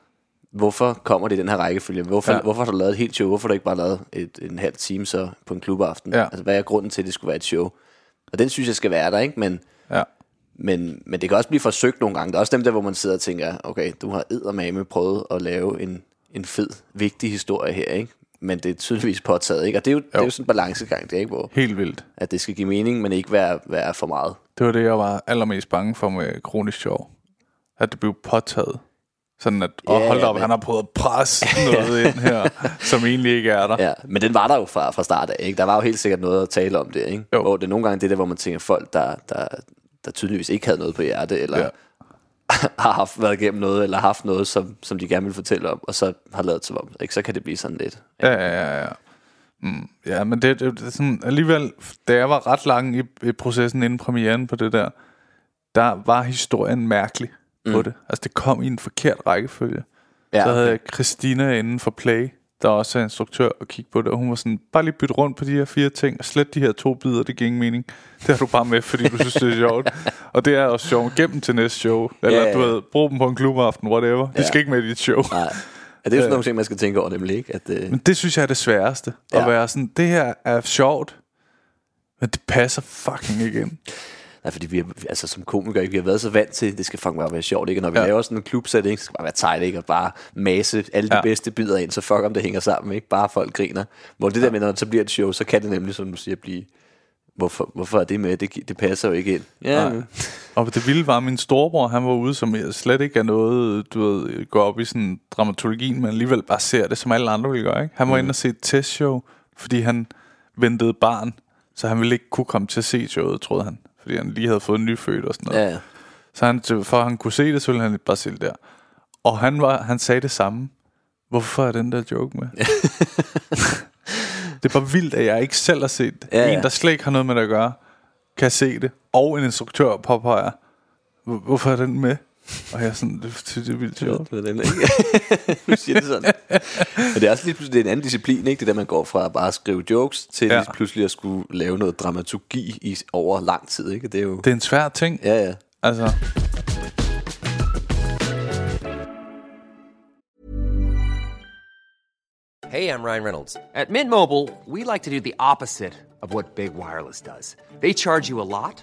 hvorfor kommer det i den her rækkefølge? Hvorfor, Ja. ja. hvorfor har du lavet et helt show? Hvorfor har du ikke bare lavet et, en halv time så på en klubaften? Ja. Altså, hvad er grunden til, at det skulle være et show? Og den synes jeg skal være der, ikke? Men, Ja. Men, men det kan også blive forsøgt nogle gange. Der er også dem der, hvor man sidder og tænker, okay, du har eddermame prøvet at lave en, en fed, vigtig historie her, ikke? Men det er tydeligvis påtaget, ikke? Og det er jo, jo. Det er jo sådan en balancegang, det er ikke, hvor Helt vildt. at det skal give mening, men ikke være, være for meget. Det var det, jeg var allermest bange for med kronisk sjov. At det blev påtaget. Sådan at, åh, hold da op, men- han har prøvet at presse noget ind her, som egentlig ikke er der. Ja, men den var der jo fra, fra start af, ikke? Der var jo helt sikkert noget at tale om det, ikke? Jo. Hvor det er nogle gange det der, hvor man tænker folk, der, der, der tydeligvis ikke havde noget på hjerte, eller Ja. har haft, været igennem noget, eller haft noget, som, som de gerne vil fortælle om, og så har lavet som om, ikke? Så kan det blive sådan lidt. Ja, ja, ja. ja. Mm, ja, men det, det, det er sådan, alligevel, da jeg var ret lang i, i processen inden premieren på det der, der var historien mærkelig på Mm. det. Altså, det kom i en forkert rækkefølge. Ja, Så havde jeg Christina inden for Play, der også er instruktør, og kigge på det, og hun var sådan, bare lige bytte rundt på de her fire ting, og slet de her to bidder, det giver ingen mening. Det har du bare med, fordi du synes, det er sjovt. og det er også sjovt. Gem dem til næste show. Eller Ja, ja, du ved, brug dem på en klubaften, whatever. De Ja. skal ikke med i dit show. Nej. Ja, det er jo sådan nogle ting, man skal tænke over, nemlig, ikke? At, øh, Men det synes jeg er det sværeste. Ja. At være sådan, det her er sjovt, men det passer fucking ikke ind. Nej, fordi vi er, altså som komikere, ikke? vi har været så vant til, det skal fucking bare være sjovt, ikke? Og når vi Ja. ja. laver sådan en klubsætning, så skal bare være tight, ikke? Og bare masse alle de Ja. ja. bedste bidder ind, så fuck om det hænger sammen, ikke? Bare folk griner. Hvor det der med, når det så bliver et show, så kan det nemlig, som du siger, blive... Hvorfor, hvorfor er det med? Det, det passer jo ikke ind. Ja, Nej. Og det vilde var, at min storebror, han var ude, som jeg slet ikke er noget, du ved, går op i sådan dramaturgien, men alligevel bare ser det, som alle andre ville gøre, ikke? Han var mm. inde og se et testshow, fordi han ventede barn, så han ville ikke kunne komme til at se showet, troede han. Fordi han lige havde fået en nyfødt og sådan noget. ja, ja. Så han, for at han kunne se det, så ville han bare det der. Og han, var, han sagde det samme. Hvorfor er den der joke med? det er bare vildt, at jeg ikke selv har set. Ja, ja. En, der slet ikke har noget med det at gøre, kan se det. Og en instruktør påpeger, "Hvor- hvorfor er den med? Og jeg er sådan, det, det, det er vildt sjovt. Det var den, ikke? nu siger det sådan. Men det er også lige pludselig det er en anden disciplin, ikke? Det der, man går fra at bare skrive jokes, til Ja. ja. pludselig at skulle lave noget dramaturgi i, over lang tid, ikke? Det er jo... Det er en svær ting. Ja, ja. Altså, Hey, I'm Ryan Reynolds. At Mint Mobile, we like to do the opposite of what Big Wireless does. They charge you a lot,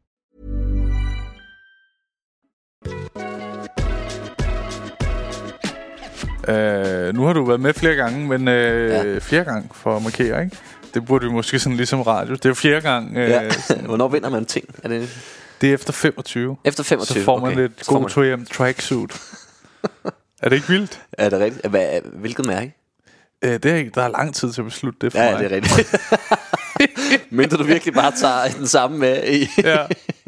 Uh, nu har du været med flere gange, men uh, ja. fjerde gang for at markere, ikke? Det burde vi måske sådan ligesom radio. Det er jo fjerde gang. Uh, Ja. Hvornår vinder man ting? Er det Det er efter 25. efter 25? Så får man okay. lidt god to hjem tracksuit. er det ikke vildt? Er det rigtigt? Hvad, hvilket mærke? Uh, det er ikke, der er lang tid til at beslutte det for Ja, mig. ja, det er rigtigt. Mindre du virkelig bare tager den samme med i. ja.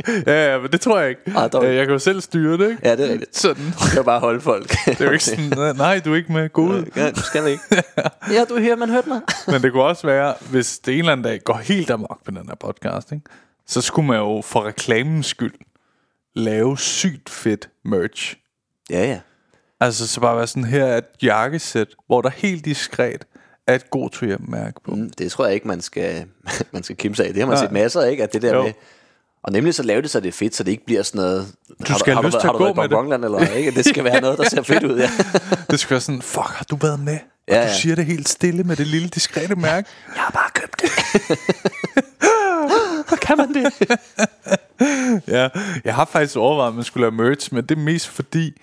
ja, ja, men det tror jeg ikke. Ah, dog. Uh, jeg kan jo selv styre det, ikke? Ja, det er rigtigt. Sådan. Du kan bare holde folk. Det er jo ikke sådan, nej, du er ikke med. God ud. Ja, du skal ikke. ja, du hører, man hørte mig. Men det kunne også være, hvis det en eller anden dag går helt amok på den her podcast, ikke? så skulle man jo for reklamens skyld lave sygt fedt merch. Ja, ja. Altså så bare være sådan, her er et jakkesæt, hvor der helt diskret er et god to mærke på. Mm, Det tror jeg ikke, man skal, man skal kimse af. Det har man Nej. set masser af, ikke? At det der Jo. med... Og nemlig så lave det, så det er fedt, så det ikke bliver sådan noget... Du skal have lyst til at har du gå med det. Bonbonland, eller ikke? Det skal være noget, der ser fedt ud, ja. Det skal være sådan, fuck, har du været med? Og Ja, du ja. siger det helt stille med det lille diskrete mærke. Jeg har bare købt det. kan man det? ja, jeg har faktisk overvejet, at man skulle lave merch, men det er mest fordi,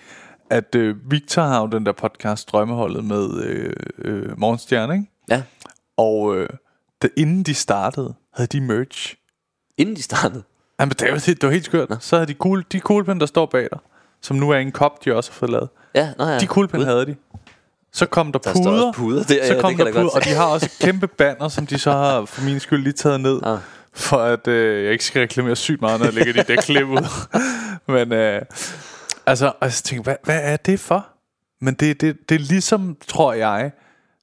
at øh, Victor har jo den der podcast Drømmeholdet med øh, øh, Morgenstjerne, ikke? Ja, Og øh, da, inden de startede, havde de merch. inden de startede. Jamen, det var, det var helt skørt. Så havde de cool, de kuglepen, der står bag dig, som nu er en kop, de også har fået lavet. Ja, nå ja. De kuglepen havde de. Så kom der, Der puder. puder der, så ja, kom der puder, og de har også kæmpe banner, som de så har for min skyld lige taget ned. Ah. For at øh, jeg ikke skal reklamere sygt meget, når jeg lægger de der klip ud. Men øh, altså, og jeg, hvad, hvad er det for? Men det, det, det er ligesom, tror jeg,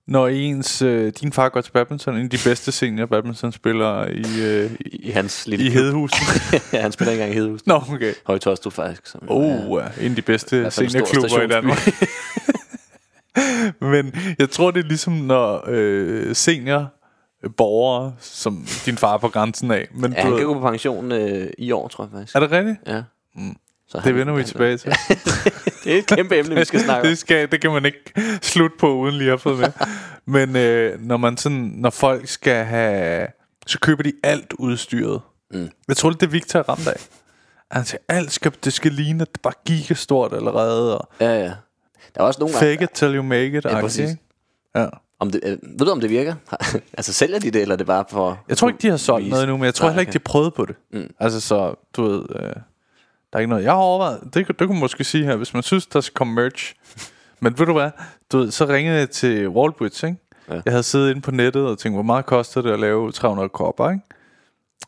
når ens, øh, din far går til badminton, en af de bedste senior badmintonspillere i, øh, i, I hans lille i. Hedehusen. ja, han spiller ikke engang i Hedehusen. Nå, okay. Høje Tostrup faktisk. Som, Oh, ja. en af de bedste stor seniorklubber i. Danmark. Men jeg tror, det er ligesom, når øh, senior borgere, som din far er på grænsen af. Men Ja, du han kan gå på pension øh, i år, tror jeg faktisk. er det rigtigt? Ja. Så Det vender vi tilbage til. Det er et kæmpe emne, vi skal snakke om. det, skal, det kan man ikke slutte på, uden lige at fået med. Men øh, når man sådan, når folk skal have, så køber de alt udstyret. Mm. Jeg tror, det er det Victor ramt af. Han siger, alt skal, det skal ligne, at det bare er gigastort allerede, og Ja, ja. Der er også nogle fake it till you make it. Ja, præcis. ikke? Ja. Om det, øh, ved du, om det virker? altså, sælger de det, eller er det bare for... Jeg tror ikke, de har solgt noget endnu, men jeg tror Nej, heller ikke, de har prøvet på det. Mm. Altså, så du ved, øh, der er ikke noget. Jeg har overvejet, det, kunne- det kunne man måske sige her, hvis man synes, der skal komme merch. Men ved du hvad, du ved, så ringede jeg til Wallbridge, ikke? Ja. Jeg havde siddet inde på nettet og tænkt, hvor meget koster det at lave 300 kopper, ikke?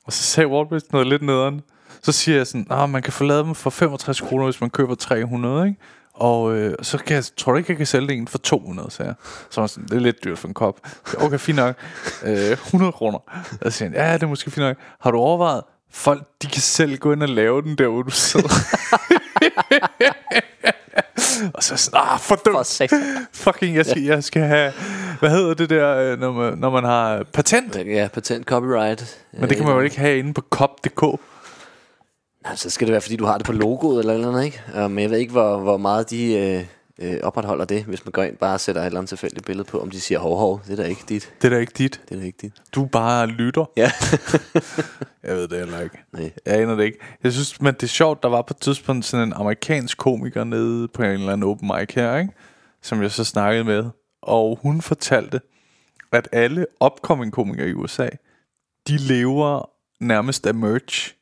Og så sagde Wallbridge noget lidt nederen. Så siger jeg sådan, at man kan få lavet dem for 65 kroner, hvis man køber 300, ikke? Og øh, så kan jeg, tror du ikke, jeg kan sælge en for 200, sagde jeg. Så var sådan, det er lidt dyrt for en kop. Okay, fint nok. Øh, 100 kroner. Og så siger han, ja, det er måske fint nok. Har du overvejet, folk, de kan selv gå ind og lave den der, hvor du sidder. og så sådan, ah, for For dumt. satan. Fucking, jeg skal, jeg skal have, hvad hedder det der, øh, når man, når man har patent? Ja, patent, copyright. Men det kan man jo ikke have inde på kop.dk. Nej, så skal det være, fordi du har det på logoet eller noget, ikke? Uh, men jeg ved ikke, hvor, hvor meget de øh, øh, opretholder det, hvis man går ind bare og sætter et eller andet tilfældigt billede på, om de siger, hov, hov, det er da ikke dit. Det er da ikke dit. Det er da ikke dit. Du bare lytter. Ja. Jeg ved det heller ikke. Nej. Jeg aner det ikke. Jeg synes, men det er sjovt, der var på et tidspunkt sådan en amerikansk komiker nede på en eller anden open mic her, ikke? som jeg så snakkede med. Og hun fortalte, at alle upcoming komikere i USA, de lever nærmest af merch.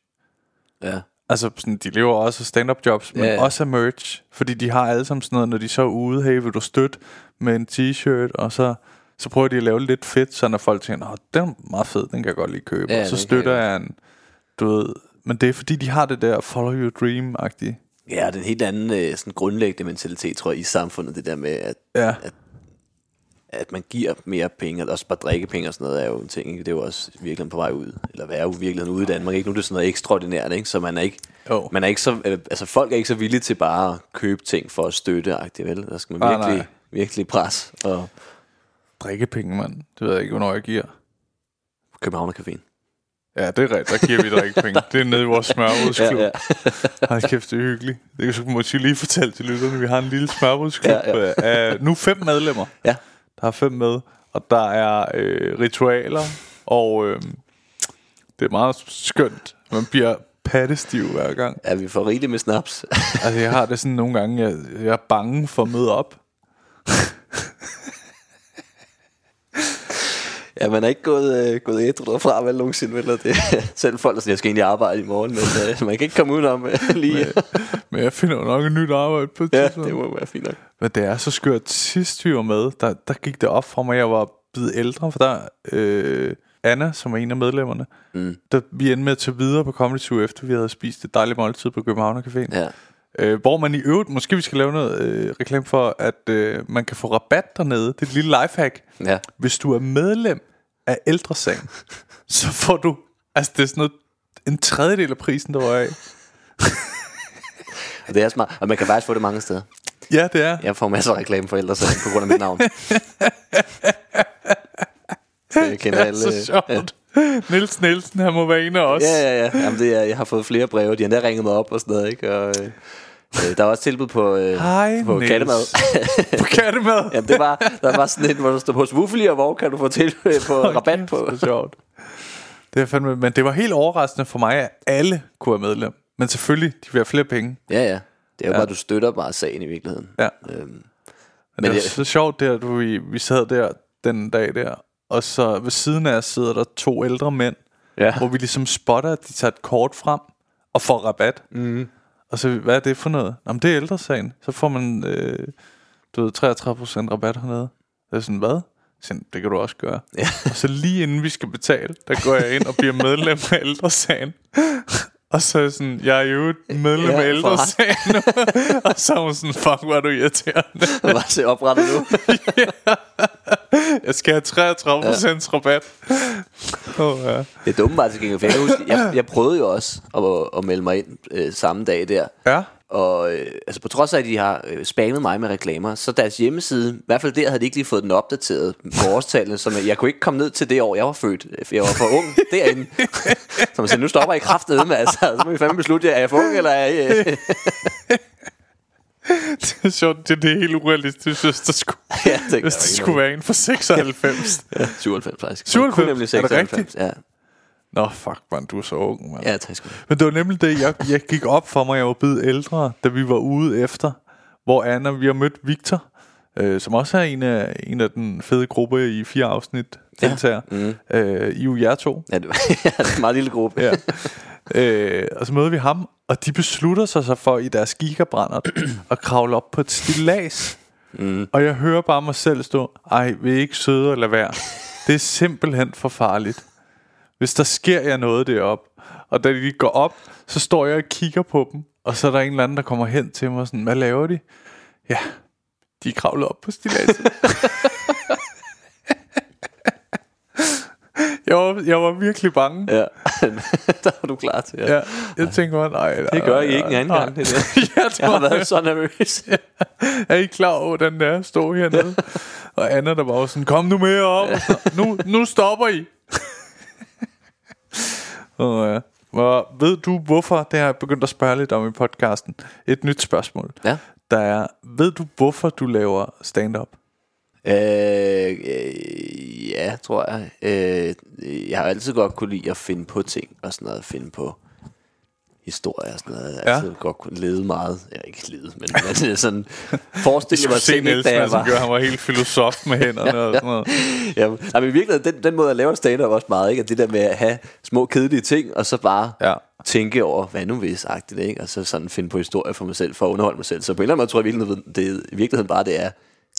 ja. Altså, sådan, de lever også af stand-up jobs, men Ja, også af merch. Fordi de har alle sammen sådan noget, når de så er ude, hey, vil du støtte med en t-shirt, og så, så prøver de at lave lidt fedt, så når folk tænker, Nå, den er meget fed, den kan jeg godt lige købe. Ja, og så støtter jeg jeg en, du ved, men det er fordi, de har det der follow your dream-agtige. Ja, det er en helt anden øh, sådan grundlæggende mentalitet, tror jeg, i samfundet. Det der med, at, Ja. at, at man giver mere penge, og også bare drikkepenge og sådan noget, er jo en ting. Ikke? Det er jo også virkelig på vej ud, eller være jo virkelig ude i Danmark. Ikke? Nu er det sådan noget ekstraordinært, ikke? så man er ikke, Jo. man er ikke så, øh, altså folk er ikke så villige til bare at købe ting for at støtte, agtigt, vel? Der skal man virkelig, nej. virkelig pres og Drikkepenge, mand. Det ved jeg ikke, hvornår jeg giver. Københavner Caféen. Ja, det er rigtigt. Der giver vi drikkepenge. det er nede i vores smørbrødsklub. Ja, ja. Hold kæft, det er hyggeligt. Det kan så måske lige fortælle til lytterne. Vi har en lille smørbrødsklub. Ja, Ja, ja. Uh, nu fem medlemmer. Ja. Der er fem med. Og der er øh, ritualer. Og øh, det er meget skønt. Man bliver pattestiv hver gang. Ja, vi får rigeligt med snaps. Altså, jeg har det sådan nogle gange, jeg, jeg er bange for at møde op. ja, man er ikke gået, øh, gået ædru derfra vel nogensinde, vel? Det, selv folk, der siger, jeg skal egentlig arbejde i morgen, men øh, man kan ikke komme udenom øh, lige. Men jeg finder jo nok et nyt arbejde på et ja, tidspunkt. det må være fint nok. Men det er så skørt. Sidst vi var med, der, der gik det op for mig, jeg var blevet ældre, for der øh, Anna, som er en af medlemmerne, Mm. der vi endte med at tage videre på Comedy Zoo, efter vi havde spist et dejligt måltid på København Café. Ja. Øh, hvor man i øvrigt, måske vi skal lave noget øh, reklame for, at øh, man kan få rabat dernede. Det er et lille lifehack. Ja. Hvis du er medlem af ældresagen, så får du, altså det er sådan noget, en tredjedel af prisen, der var af. Og det er smart. Og man kan faktisk få det mange steder. Ja, det er. Jeg får masser af reklame for ældre sagen på grund af mit navn. Så jeg kender alle. så sjovt. Niels Nielsen, han må være en af os. Ja, ja, ja. Jamen, det er, jeg har fået flere breve. De har endda ringet mig op og sådan noget, ikke? Og, øh, øh, der var også tilbud på, øh, Hej, på Niels. kattemad. På kattemad. Jamen, det var, der var sådan et, hvor der stod hos Wuffeli, og hvor kan du få til øh, på rabat på. Det er sjovt. Det er fandme, men det var helt overraskende for mig, at alle kunne være medlem. Men selvfølgelig, de vil have flere penge. Ja, ja. Det er jo Ja. bare, du støtter bare sagen i virkeligheden. Ja. Øhm, Men Men det var jeg- så sjovt der, du, vi, vi sad der den dag der, og så ved siden af os sidder der to ældre mænd, Ja. hvor vi ligesom spotter, at de tager et kort frem og får rabat. mm. Og så, hvad er det for noget? Jamen, det er ældresagen. Så får man, øh, du ved, 33% rabat hernede. Det er sådan, hvad? Så, det kan du også gøre. Ja. Og så lige inden vi skal betale, der går jeg ind og bliver medlem af ældresagen. Og så er sådan, jeg er jo medlem Ja, af ældresagen og så er hun sådan, fuck, hvor er du irriterende. Bare se oprettet nu. Jeg skal have 33 procents rabat. Oh, ja. Det er dumme bare til gengæld. Jeg, jeg, jeg prøvede jo også at, at melde mig ind øh, samme dag der. ja. Og øh, altså på trods af, at de har øh, spammet mig med reklamer, så deres hjemmeside, i hvert fald der, havde de ikke lige fået den opdateret på årstallene, så jeg kunne ikke komme ned til det år, jeg var født. For jeg var for ung derinde. Så man siger, nu stopper jeg kraftet med, altså. Så må vi fandme beslutte, er jeg for ung, eller er jeg... Øh, Det er sjovt, det, det er helt urealistisk, hvis der skulle, ja, det hvis der skulle være en for 96. Ja, 97 faktisk. 97? Kun nemlig Er det 96. Ja, Nå, fuck, man, du er så ung, man. ja tak skal du. Men det var nemlig det, jeg, jeg gik op for mig, jeg var blevet ældre, da vi var ude efter, hvor Anna, vi har mødt Victor, øh, som også er en af, en af den fede gruppe i fire afsnit, deltager. Mm. Øh, I er jo jer to. Ja, det var ja, det er en meget lille gruppe. Ja. øh, og så møder vi ham, og de beslutter sig så for i deres gigabrænder at kravle op på et stilas. Mm. Og jeg hører bare mig selv stå, ej, vil I ikke søde at lade være? Det er simpelthen for farligt. Hvis der sker jer noget derop, og da de går op, så står jeg og kigger på dem, og så er der en eller anden, der kommer hen til mig og sådan, hvad laver de? Ja, de er kravlet op på stilaset. jeg, var, jeg var virkelig bange. Ja, der var du klar til. Ja. Ja, jeg tænker bare, nej, nej, Det gør I ikke en anden nej. gang, det der. jeg, Jeg tror, har været så nervøs. er I klar over, hvordan det er at stå hernede? og Anna, der var også sådan, kom nu med op. Nu, nu stopper I. og, ja. Og ved du, hvorfor, det har jeg begyndt at spørge lidt om i podcasten, et nyt spørgsmål. Ja. Der er, ved du, hvorfor du laver stand-up? Øh, øh, ja, tror jeg. Øh, jeg har altid godt kunne lide at finde på ting og sådan noget. Finde på historier og sådan noget. Jeg Ja. altid godt kunne lede meget. Jeg ikke lede, men, er sådan forestille mig se ting, Niels, da jeg altså, var... gør, han var helt filosof med hænderne og sådan noget. Ja, nej, men i virkeligheden, den, den måde, jeg laver stand-up også meget, ikke? At det der med at have små kedelige ting, og så bare Ja. tænke over, hvad nu hvis, agtigt, ikke? Og så sådan finde på historier for mig selv, for at underholde mig selv. Så på en eller anden måde tror jeg virkeligheden, det, i virkeligheden bare, det er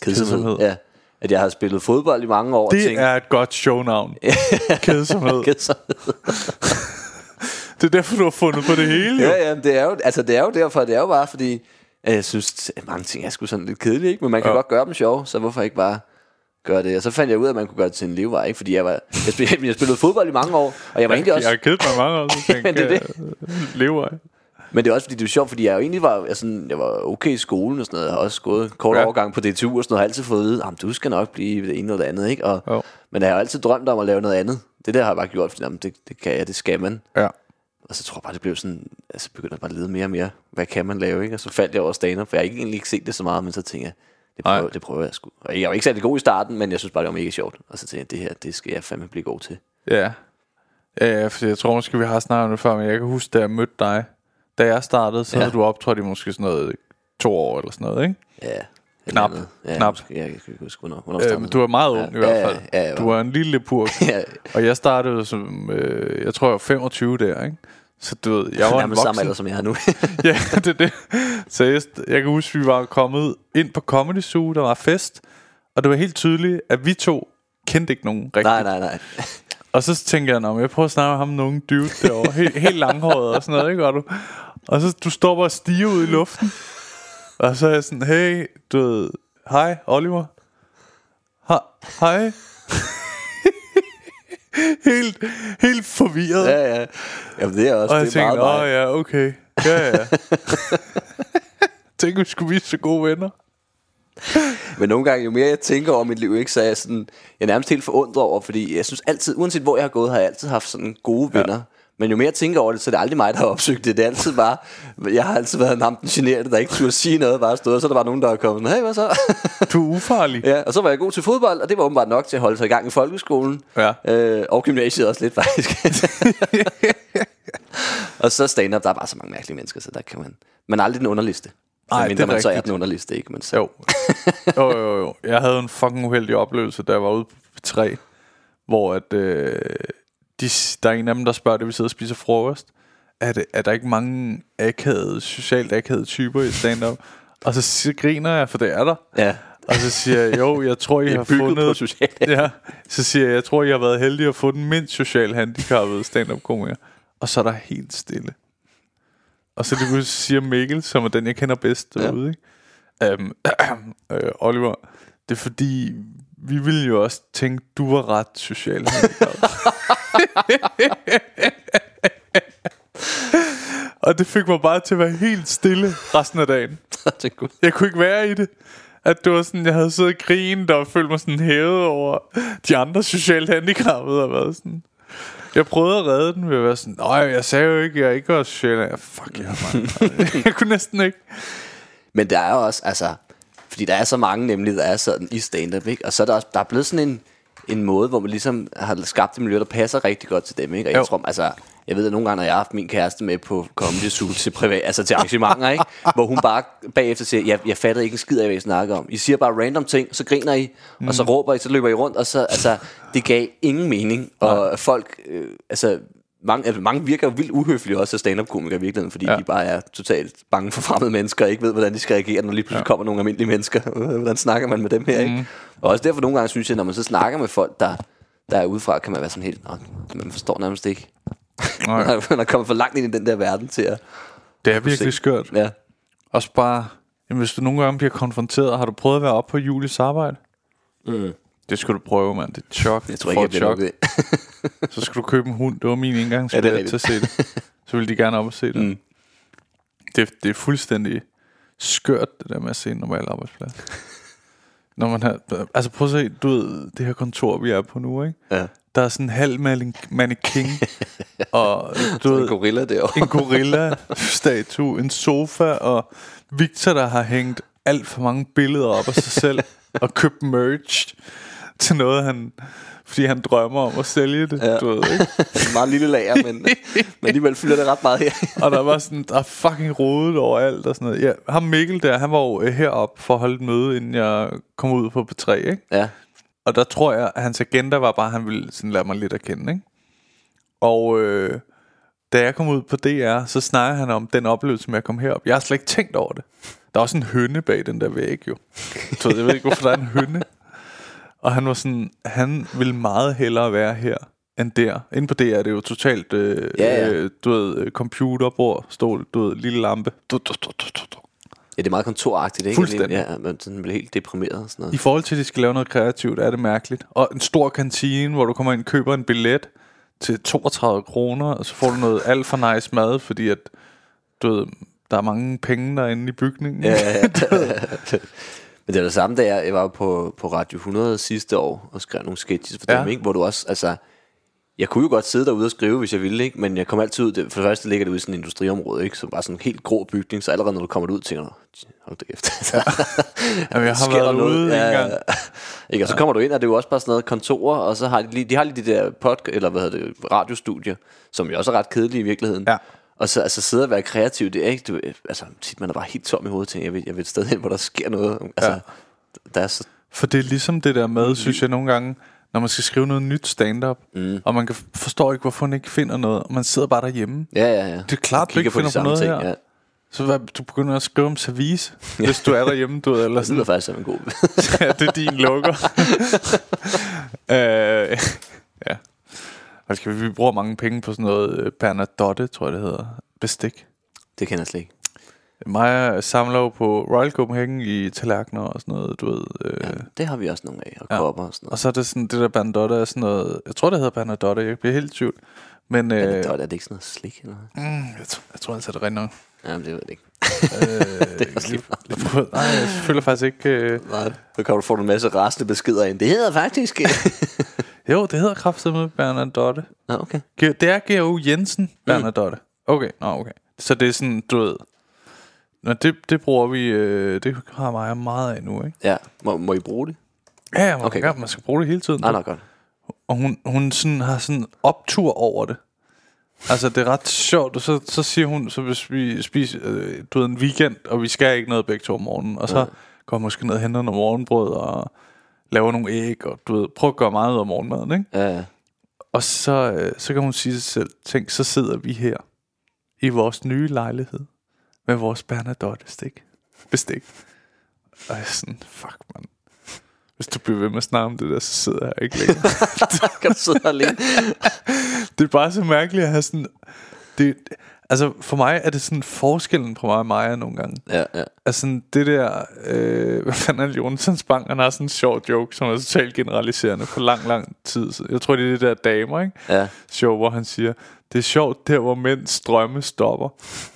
kedsomhed. Kedsomhed. Ja. At jeg har spillet fodbold i mange år. og Det tænkt, er et godt shownavn. Kedsomhed. kedsomhed. Det er derfor, du har fundet på det hele, jo. Ja, ja, det er jo, altså det er jo derfor, det er jo bare fordi, at jeg synes, at mange ting er sgu sådan lidt kedelige, ikke? men man kan Ja. godt gøre dem sjov, så hvorfor ikke bare gøre det? Og så fandt jeg ud af, at man kunne gøre det til en levevej, ikke? fordi jeg, var, jeg, spillede, jeg spillede fodbold i mange år, og jeg var egentlig Jeg, også... jeg har kedet mig mange år, så tænkte Men det er jeg, lever jeg. Men det er også fordi, det er sjovt, fordi jeg jo egentlig var, jeg, sådan, jeg var okay i skolen og sådan noget. Jeg har også gået kort Ja. overgang på DTU og sådan noget. Jeg har altid fået at vide, du skal nok blive det ene eller det andet. Ikke? Og, Jo. men jeg har altid drømt om at lave noget andet. Det der har jeg bare gjort, fordi jamen, det, det kan jeg, det skal man. Ja. Og så tror jeg bare, det blev sådan, altså begyndte jeg bare at lede mere og mere. Hvad kan man lave, ikke? Og så faldt jeg over stand for jeg har ikke, egentlig ikke set det så meget, men så tænkte jeg, det prøver, det prøver jeg sgu. Og jeg var ikke særlig god i starten, men jeg synes bare, det var mega sjovt. Og så tænkte jeg, det her, det skal jeg fandme blive god til. Ja. Ja, for jeg tror måske, vi har snakket om det før, men jeg kan huske, da jeg mødte dig, da jeg startede, så ja. Havde du optrådt i måske sådan noget to år eller sådan noget, ikke? Ja. Knap. andet. Ja, Knap. Måske, jeg kan ikke huske, hvornår, hvornår Øh, men du er meget ung Ja. i hvert fald. Ja, ja, ja, du er en lille purk. ja, Og jeg startede som, øh, jeg tror jeg var 25 der, ikke? Så du ved, jeg var en nærmest samme voksen. alder, som jeg har nu. ja, det er det. Seriøst, jeg kan huske, vi var kommet ind på Comedy Zoo, der var fest, og det var helt tydeligt, at vi to kendte ikke nogen rigtigt. nej, nej, nej. Og så tænkte jeg, "Nå, jeg prøver at snakke med ham nogen dude derovre, helt, helt langhåret og sådan noget, ikke? Og, du, og så du står bare og stiger ud i luften. Og så er jeg sådan, hey, du ved, hej, Oliver. Ha- Hej. Helt, helt forvirret. Ja, ja. Jamen, det er også og jeg det er tænkte, åh mig. ja, okay. Ja, ja. Tænk, vi skulle blive så gode venner. Men nogle gange, jo mere jeg tænker over mit liv, ikke, så er jeg, sådan, jeg er nærmest helt forundret over, fordi jeg synes altid, uanset hvor jeg har gået, har jeg altid haft sådan gode venner. Ja. Men jo mere jeg tænker over det, så er det aldrig mig, der har opsøgt det. Det er altid bare, jeg har altid været ham den generede, der ikke turde sige noget, bare stået, og så er der bare nogen, der er kommet, hey, hvad så? Du er ufarlig. ja, og så var jeg god til fodbold, og det var åbenbart nok til at holde sig i gang i folkeskolen. Ja. Øh, og gymnasiet også lidt, faktisk. og så stand-up, der er bare så mange mærkelige mennesker, så der kan man... Man er aldrig den underliste. Ej, mindre det er man så er rigtigt. den underliste, ikke? Men så, Jo. jo, jo, jo. Jeg havde en fucking uheldig oplevelse, da jeg var ude på 3, hvor at, øh, de, der er en af dem, der spørger, da vi sidder og spiser frokost, er, det, er der ikke mange akavede, socialt akavede typer i stand-up? Og så, så griner jeg, for det er der. Ja. Og så siger jeg, jo, jeg tror, I Det har fundet... på socialt Ja, så siger jeg, jeg tror, I har været heldige at få den mindst socialt handicappede stand-up-komiker. Og så er der helt stille. Og så det siger Mikkel, som er den, jeg kender bedst Ja. derude, ikke? Um, øh, Oliver, det er fordi, vi ville jo også tænke, du var ret socialt handicappet. og det fik mig bare til at være helt stille resten af dagen. det er. Jeg kunne ikke være i det. At det var sådan, jeg havde siddet og grinet og følt mig sådan hævet over de andre socialt handicappede og været sådan. Jeg prøvede at redde den ved at være sådan, nej, jeg sagde jo ikke, jeg ikke var handicappet. Fuck ja, man. jeg kunne næsten ikke. Men der er jo også, altså, fordi der er så mange nemlig, der er sådan i stand-up, ikke? Og så er der også, der er blevet sådan en, en måde, hvor man ligesom har skabt et miljø, der passer rigtig godt til dem, ikke? Og jeg Jo. tror, altså, jeg ved, at nogle gange, når jeg har haft min kæreste med på Comedy Zoo til privat, altså til arrangementer, ikke? Hvor hun bare bagefter siger, jeg, jeg fatter ikke en skid af, hvad I snakker om. I siger bare random ting, så griner I, mm. og så råber I, så løber I rundt, og så, altså, det gav ingen mening. Og folk, øh, altså, mange, altså, mange virker jo vildt uhøflige også af stand-up-komikere i virkeligheden, fordi Ja. de bare er totalt bange for fremmede mennesker, og ikke ved, hvordan de skal reagere, når lige pludselig ja. kommer nogle almindelige mennesker. hvordan snakker man med dem her, ikke? Og også derfor nogle gange synes jeg, når man så snakker med folk, der, der er udefra, kan man være sådan helt, man forstår nærmest ikke. Nej. man er kommet for langt ind i den der verden til at... Det er virkelig skørt. Ja. Også bare, jamen, hvis du nogle gange bliver konfronteret, har du prøvet at være oppe på Julies arbejde? Mm. Det skulle du prøve, mand. Det er chok. Jeg tror ikke, jeg chok. ind. Så skulle du købe en hund. Det var min Ja, indgangsbillet det er til at se det. Så ville de gerne op og se det. Mm. det. Det er fuldstændig skørt, det der med at se en normal arbejdsplads. Når man har, altså prøv at se, du ved, det her kontor, vi er på nu, ikke? Ja. Der er sådan en halv mannequin, og du Så en ved, gorilla derovre. en gorilla-statue, en sofa, og Victor, der har hængt alt for mange billeder op af sig selv, og købt merch til noget, han, fordi han drømmer om at sælge det, ja. Du ved, ikke? En meget lille lager, men, men alligevel fylder det ret meget her. Og der var sådan, der er fucking rodet over alt og sådan noget. Ja, ham Mikkel der, han var jo øh, heroppe for at holde et møde, inden jeg kom ud på P3, ikke? Ja. Og der tror jeg, at hans agenda var bare, at han ville sådan lade mig lidt at kende, ikke? Og øh, da jeg kom ud på DR, så snakker han om den oplevelse med at komme herop. Jeg har slet ikke tænkt over det. Der er også en høne bag den der væg, jo. Så jeg ved ikke, hvorfor der er en høne. Og han var sådan, han ville meget hellere være her, end der. Inde på DR er det jo totalt, øh, Ja, ja. Øh, du ved, øh, computerbord, stol, du ved, lille lampe. Du, du, du, du, du, du. Ja, det er meget kontoragtigt, ikke? Fuldstændig. Ja, man sådan bliver helt deprimeret og sådan noget. I forhold til, at de skal lave noget kreativt, er det mærkeligt. Og en stor kantine, hvor du kommer ind og køber en billet til 32 kroner, og så får du noget alt for nice mad, fordi at, du ved, der er mange penge derinde i bygningen. Ja, ja, ja. Men det er det samme, da jeg, var på, på Radio 100 sidste år og skrev nogle sketches for Ja. dem, ikke? hvor du også, altså, jeg kunne jo godt sidde derude og skrive, hvis jeg ville, ikke? men jeg kom altid ud, det, for det første ligger det ude i sådan en industriområde, ikke? så bare sådan en helt grå bygning, så allerede når du kommer ud, tænker du, hold da kæft. Ja. Jamen, jeg har været noget? ude Ja, en gang. Ikke? Og så kommer du ind, og det er jo også bare sådan noget kontorer, og så har de lige, de har lige de der podcast, eller hvad hedder det, radiostudier, som jo også er ret kedelige i virkeligheden. Ja. Og så altså, sidde og være kreativ, det er ikke, du, altså tit man er bare helt tom i hovedet, tænker, jeg vil, jeg vil et sted hen, hvor der sker noget. Altså, Ja. der er så, For det er ligesom det der med, synes jeg nogle gange, når man skal skrive noget nyt stand-up, mm. og man kan forstår ikke, hvorfor man ikke finder noget, og man sidder bare derhjemme. ja, ja, ja. Det er klart, du ikke finder på noget samme her. Så hvad, du begynder at skrive om service, hvis du er derhjemme, du eller Det lyder sådan. faktisk som en god ja, det er din lukker. øh, ja. Skal vi, vi bruger mange penge på sådan noget øh, Bernadotte, tror jeg det hedder. Bestik. Det kender jeg slet ikke. Mig samler jo på Royal Copenhagen i tallerkener og sådan noget, du ved. Øh, Ja, det har vi også nogle af, og Ja. kopper og sådan Og noget. så er det sådan, det der Bernadotte er sådan noget, jeg tror det hedder Bernadotte, jeg bliver helt i tvivl. Men øh, Er det, er det ikke sådan noget slik eller noget? mm, jeg, tror, jeg tror altså, det rigtigt nok. Jamen, det ved jeg ikke. Øh, Det er også lige lige- Nej, jeg føler faktisk ikke... Øh, Nej, så kan du få en masse rasende beskeder ind. Det hedder faktisk... jo, det hedder kraftigt med Bernadotte. Nå, okay. Det er G.O. Jensen Bernadotte. Okay, nå okay. Så det er sådan, du ved... Nå, det, det bruger vi... Øh, det har mig meget af nu, ikke? Ja, må, må I bruge det? Ja, ja man, Okay, godt. man skal bruge det hele tiden. Nej, nej, godt. Og hun, hun sådan har sådan optur over det. Altså, det er ret sjovt. Og så, så siger hun, så hvis vi spiser øh, du ved, en weekend, og vi skal ikke noget begge to om morgenen, og så går jeg måske ned og henter noget morgenbrød, og laver nogle æg, og du ved, prøver at gøre meget ud af morgenmaden, ikke? Ja, ja. Og så, øh, så kan hun sige sig selv, tænk, så sidder vi her i vores nye lejlighed med vores Bernadotte-stik. Bestik. Og jeg er sådan, fuck, man. Hvis du bliver ved med at snakke om det der, så sidder jeg ikke længere. kan du sidde alene? det er bare så mærkeligt at have sådan... Det, altså, for mig er det sådan forskellen på mig og Maja nogle gange. Ja, ja. Altså sådan det der... Øh, hvad fanden er det, Jonsens Bank? Han har sådan en sjov joke, som er totalt generaliserende for lang, lang tid. Jeg tror, det er det der damer, ikke? Ja. Sjov, hvor han siger, det er sjovt, der hvor mænds drømme stopper.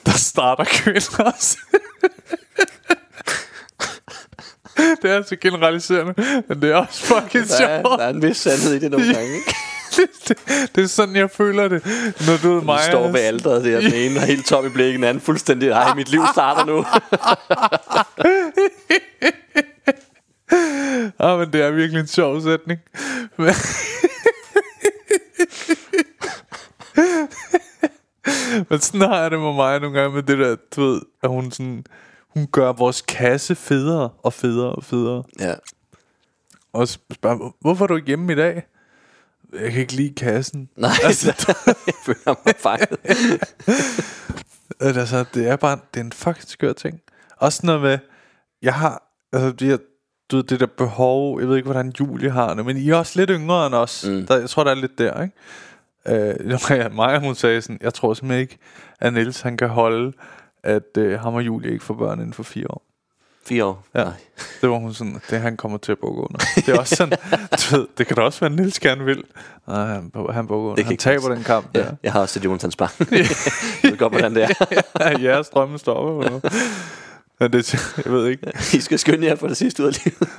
Der starter kvinder også. det er altså generaliserende, men det er også fucking Der er, sjovt. der er en vis sandhed i det nogle gange, ikke? det, det er sådan, jeg føler det, når du Du mig. står ved alderet der, den ene er helt tom i blikket, den anden fuldstændig, ej, mit liv starter nu. Ah, men det er virkelig en sjov sætning. Men- sådan har jeg det med mig nogle gange med det der, du ved, at hun sådan, hun gør vores kasse federe og federe og federe. ja. Og spørger, "Hvor- hvorfor er du ikke hjemme i dag? Jeg kan ikke lide kassen. Nej, altså, jeg føler mig fanget. Altså, det er bare, det er en fucking skør ting. Også noget med, jeg har, altså, de her, du ved, det der behov, jeg ved ikke, hvordan Julie har det, men I er også lidt yngre end os. Mm. Der, jeg tror, der er lidt der, ikke? Øh, Maja, hun sagde sådan, jeg tror simpelthen ikke, at Niels, han kan holde, at øh, ham og Julie ikke får børn inden for fire år. Fire år. Ja. Nej. Det var hun sådan, det han kommer til at bukke under. Det er også sådan, du ved, det kan da også være, at Niels gerne vil. Nej, han, han bukker under. Det Han taber passe. den kamp Ja, der. jeg har også set Jonathans Bang. jeg ved godt, hvordan det er. Jeres drømme stopper. eller? Men det, jeg ved ikke. I skal skynde jer for det sidste ud af livet.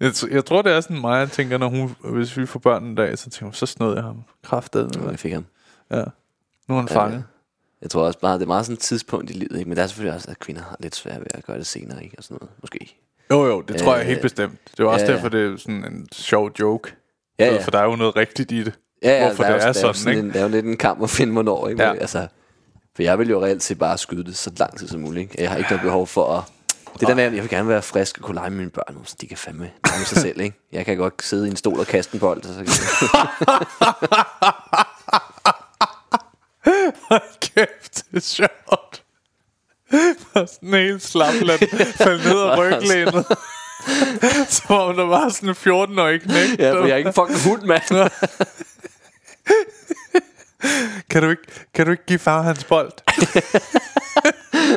Jeg, jeg tror, det er sådan mig, jeg tænker, når hun, hvis vi får børn en dag, så tænker hun, så snød jeg ham. Kraftet. Jeg fik ham. Ja. Nu er han Ja, fanget. Jeg tror også bare, det er meget sådan et tidspunkt i livet, ikke? men der er selvfølgelig også, at kvinder har lidt svært ved at gøre det senere, ikke? Og sådan noget, måske. Jo, jo, det tror jeg Øh, helt bestemt. Det er også ja, derfor, det er sådan en sjov joke. Ja, ja. For der er jo noget rigtigt i det. Ja, ja, Hvorfor der det er der jo sådan, ikke? En, der er jo lidt en kamp at finde, hvornår, ikke? Ja. Altså, for jeg vil jo reelt set bare skyde det så lang tid som muligt, ikke? Jeg har ikke noget behov for at... Det der med, at jeg vil gerne være frisk og kunne lege med mine børn, så de kan fandme lege med sig selv, ikke? Jeg kan godt sidde i en stol og kaste en bold, så kan Kæft, det er sjovt. Og sådan helt slap, lad den falde ned og ryglænet. Som om der var sådan en 14-årig knæk. Ja, for jeg er ikke en fucking hund, mand. kan, du ikke, kan du ikke give far hans bold?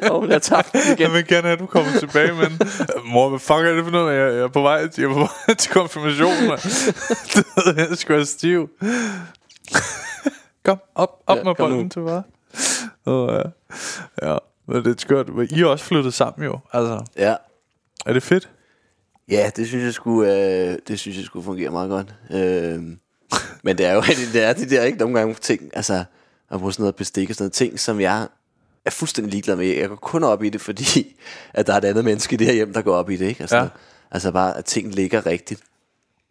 Åh, oh, jeg tabte den igen. Jeg vil gerne have, at du kommer tilbage, men... Mor, hvad fuck er det for noget? Jeg, jeg er på vej, jeg er på vej til konfirmationen. mand. Det ved jeg, jeg være stiv. Kom, op, op Ja, med bolden til far. Oh, ja. ja, men det er skørt. Men I er også flyttet sammen jo. Altså, Ja. er det fedt? Ja, det synes jeg skulle, øh, det synes jeg skulle fungere meget godt. Øh, men det er jo det er de der ikke nogle gange ting, altså at bruge sådan noget bestik og sådan noget ting, som jeg er fuldstændig ligeglad med. Jeg går kun op i det, fordi at der er et andet menneske i det her hjem, der går op i det, ikke? Altså, ja. altså bare, at ting ligger rigtigt.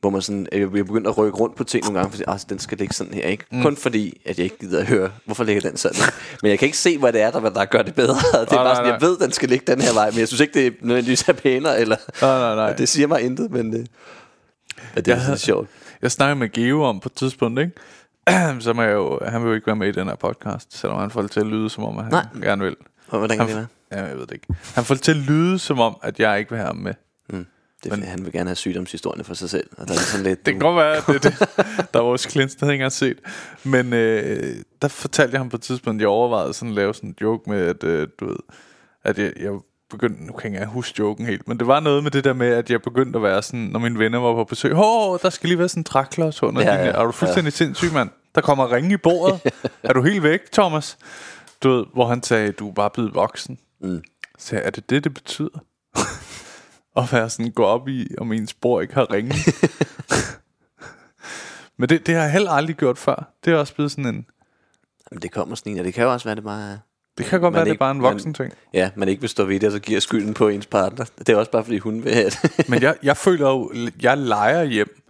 Hvor man sådan, jeg bliver begyndt at rykke rundt på ting nogle gange, fordi altså, den skal ligge sådan her, ikke? Mm. Kun fordi, at jeg ikke gider at høre, hvorfor ligger den sådan. men jeg kan ikke se, hvad det er, der, der gør det bedre. Det er Nej, bare nej, sådan, jeg nej. ved, den skal ligge den her vej, men jeg synes ikke, det er nødvendigvis er pænere, eller Nej, nej, nej. det siger mig intet, men det, ja, det er Jeg sådan sjovt. Jeg snakkede med Geo om på et tidspunkt, ikke? Som er jo, han vil jo ikke være med i den her podcast, selvom han får det til at lyde, som om at han Nej. gerne vil. Hvordan kan det være? Ja, jeg ved det ikke. Han får det til at lyde, som om, at jeg ikke vil have ham med. Det men, han vil gerne have sygdomshistorien for sig selv. Og der er sådan lidt, Det kan godt være, det det. Der er vores klients, der havde ikke set. Men øh, der fortalte jeg ham på et tidspunkt, at jeg overvejede sådan at lave sådan en joke med, at øh, du ved, at jeg, jeg begyndte, nu kan jeg ikke huske joken helt, men det var noget med det der med, at jeg begyndte at være sådan, når mine venner var på besøg, åh, der skal lige være sådan en træklods under Ja, ja, Er du fuldstændig ja. sindssyg, mand? Der kommer ringe i bordet. er du helt væk, Thomas? Du ved, hvor han sagde, du er bare blevet voksen. Mm. Så er det det, det betyder? At være sådan, gå op i, om ens spor ikke har ringe. Men det, det har jeg heller aldrig gjort før. Det er også blevet sådan en... Jamen, det kommer sådan en, og det kan jo også være, det bare. Det kan godt Man være, det er ikke- bare en voksen man- ting. Ja, man ikke vil stå ved det, og så giver skylden på ens partner. Det er også bare, fordi hun vil have det. Men jeg, jeg føler jo, jeg leger hjem,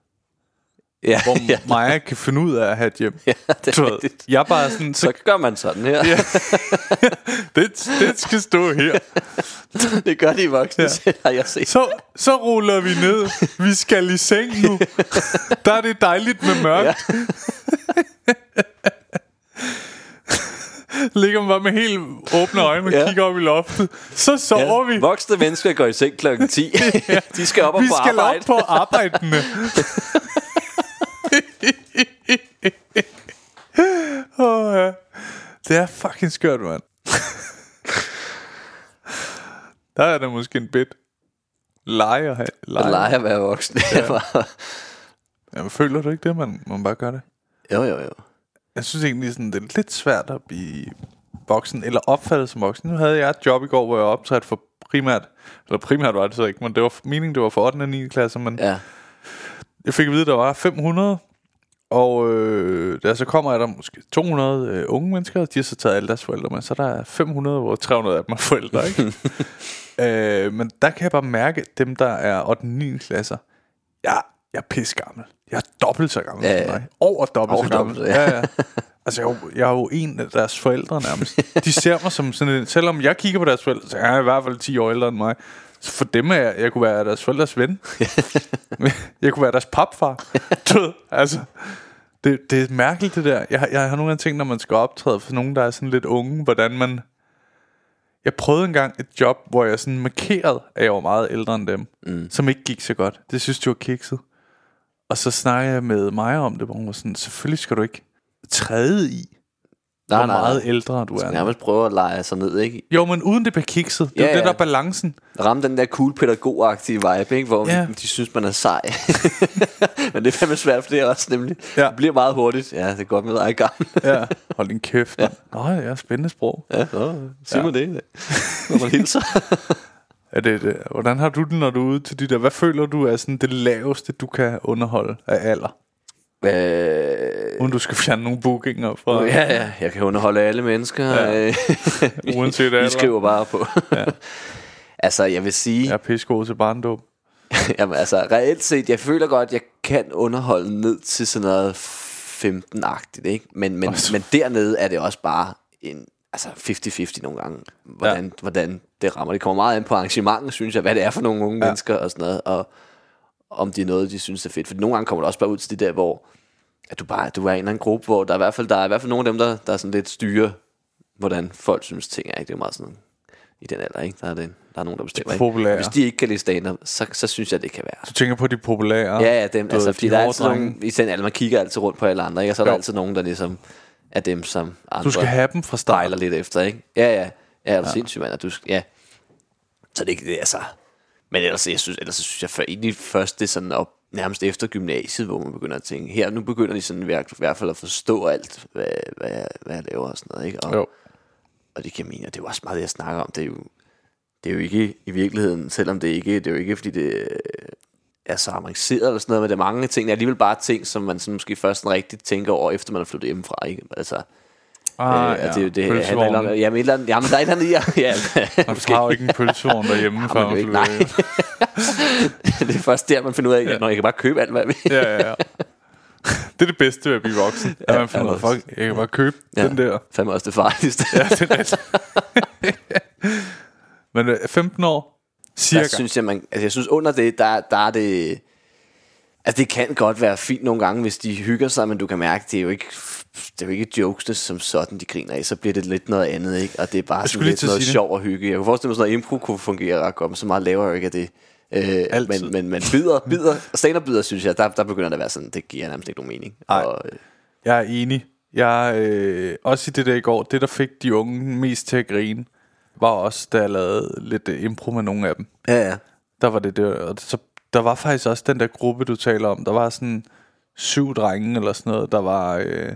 ja, hvor ja, Maja kan finde ud af at have et hjem. ja, det er ved, rigtigt. jeg er bare sådan, så, Så gør man sådan her. Ja. det, det skal stå her. det gør de voksne, Ja. ja. har jeg set. Så, så ruller vi ned. Vi skal i seng nu. Der er det dejligt med mørkt. Ligger man bare med helt åbne øjne og Ja. kigger op i loftet. Så sover vi. Voksne mennesker går i seng klokken 10. de skal op og Vi på skal arbejde. op på arbejdene. Oh, ja. Det er fucking skørt, mand. Der er der måske en bit. Lege og have. Og lege at være voksen. Ja. Jamen, føler du ikke det, man, man bare gør det? jo, jo, jo. Jeg synes egentlig, sådan, det er lidt svært at blive voksen, eller opfattet som voksen. Nu havde jeg et job i går, hvor jeg optaget for primært, eller primært var det så ikke, men det var meningen, det var for 8. og 9. klasse, men Ja. Jeg fik at vide, at der var 500, og øh, der så kommer der måske 200 øh, unge mennesker, og de har så taget alle deres forældre med, så der er 500, hvor 300 af dem er forældre, ikke? øh, men der kan jeg bare mærke, dem, der er 8. og 9. klasser, jeg, jeg er pisse gammel. Jeg er dobbelt så gammel Ja, som ja. dig. Over dobbelt Over så gammel. dobbelt, ja. ja, ja. Altså, jeg er, jo, jeg er jo en af deres forældre nærmest. De ser mig som sådan en... Selvom jeg kigger på deres forældre, så er jeg i hvert fald 10 år ældre end mig. Så for dem er jeg... Jeg kunne være deres forældres ven. jeg kunne være deres papfar. Du ved, altså... Det, det er mærkeligt, det der. Jeg, har- jeg har nogle gange tænkt, når man skal optræde for nogen, der er sådan lidt unge, hvordan man... Jeg prøvede engang et job, hvor jeg sådan markerede, at jeg var meget ældre end dem, mm. som ikke gik så godt. Det synes jeg var kikset. Og så snakkede jeg med mig om det, hvor hun var sådan, selvfølgelig skal du ikke træde i, Nej, hvor nej, meget nej. ældre du er. skal nærmest prøve at lege sig ned, ikke? Jo, men uden det bliver kikset. Det er Ja, jo det, der er balancen. Ramme den der cool pædagog-agtige vibe, ikke? Hvor Ja. de synes, man er sej. Men det er fandme svært, for det er også nemlig. Ja. Det bliver meget hurtigt. Ja, det er godt med dig gammel. Ja. Hold din kæft. Ja. Nå, ja, spændende sprog. Ja, så sig ja. mig det. Når man hilser. Er det, det, hvordan har du det, når du er ude til de der? Hvad føler du er sådan det laveste, du kan underholde af alder? øh, Uden du skal fjerne nogle bookinger fra... ja, ja, jeg kan underholde alle mennesker. Ja. Ja. Uanset alder. Vi skriver bare på. Ja. altså, jeg vil sige... Jeg er pissegod til barndåb. Jamen altså, reelt set, jeg føler godt, jeg kan underholde ned til sådan noget 15-agtigt, ikke? Men, men, Også. men dernede er det også bare en, altså 50-50 nogle gange, hvordan, ja. hvordan det rammer. Det kommer meget an på arrangementet, synes jeg, hvad det er for nogle unge ja. mennesker og sådan noget, og om det er noget, de synes er fedt. For nogle gange kommer det også bare ud til det der, hvor at du bare du er i en eller anden gruppe, hvor der er i hvert fald, der er i hvert fald nogle af dem, der, der er sådan lidt styrer, hvordan folk synes ting er. Ikke? Det er jo meget sådan i den alder, ikke? Der er, det, der er nogen, der bestemmer. Ikke? populære. Hvis de ikke kan lide stand så, så synes jeg, det kan være. Du tænker på de populære. Ja, ja, dem, Du altså, fordi de der er altid nogen, i den alder, man kigger altid rundt på alle andre, ikke? og så er der Jo. altid nogen, der ligesom er dem, som andre Du skal have dem fra start. lidt efter, ikke? Ja, ja. Ja, er du Ja. sindssygt, mand? at Du skal, ja. Så det er ikke det, altså... Men ellers, jeg synes, ellers så synes jeg for, egentlig først, det sådan op, nærmest efter gymnasiet, hvor man begynder at tænke, her nu begynder de sådan i hvert, fald at forstå alt, hvad, hvad, jeg, hvad jeg laver og sådan noget, ikke? Og, Jo. og det kan jeg mene, og det er jo også meget det, jeg snakker om. Det er jo, det er jo ikke i virkeligheden, selvom det ikke, det er jo ikke, fordi det øh, er så avanceret eller sådan noget, men det er mange ting, det er alligevel bare ting, som man sådan måske først sådan rigtigt tænker over, efter man er flyttet hjemmefra, ikke? Altså, Ah, øh, ja. det, er det handler Pølsevognen. om, jamen, et eller andet, jamen, der er et eller andet i, ja, Man har jo ikke en pølsevogn derhjemme, før man ikke, nej. det er først der, man finder ud af, at når jeg kan bare købe alt, hvad jeg vil. ja, ja, ja. Det er det bedste ved at blive voksen. At man finder fuck, jeg kan bare købe Ja. den der. Fandme også det farligste. Ja, det er rigtigt. Men øh, 15 år, cirka. Der synes jeg, man, altså jeg synes under det, der, der er det... Altså det kan godt være fint nogle gange, hvis de hygger sig, men du kan mærke, det er jo ikke, det er jo ikke jokesene som sådan, de griner af. Så bliver det lidt noget andet, ikke? Og det er bare sådan lidt noget det. sjov og hygge. Jeg kunne forestille mig, sådan noget impro kunne fungere ret godt, men så meget laver jeg jo ikke af det. Øh, Altid. men, men, men bider, bider, stand bider, synes jeg, der, der begynder det at være sådan, det giver nærmest ikke nogen mening. Ej. Og, øh, Jeg er enig. Jeg øh, også i det der i går, det der fik de unge mest til at grine, var også, da jeg lavede lidt impro med nogle af dem. ja, ja. Der var det der, og så, der var faktisk også den der gruppe, du taler om. Der var sådan syv drenge eller sådan noget, der var øh,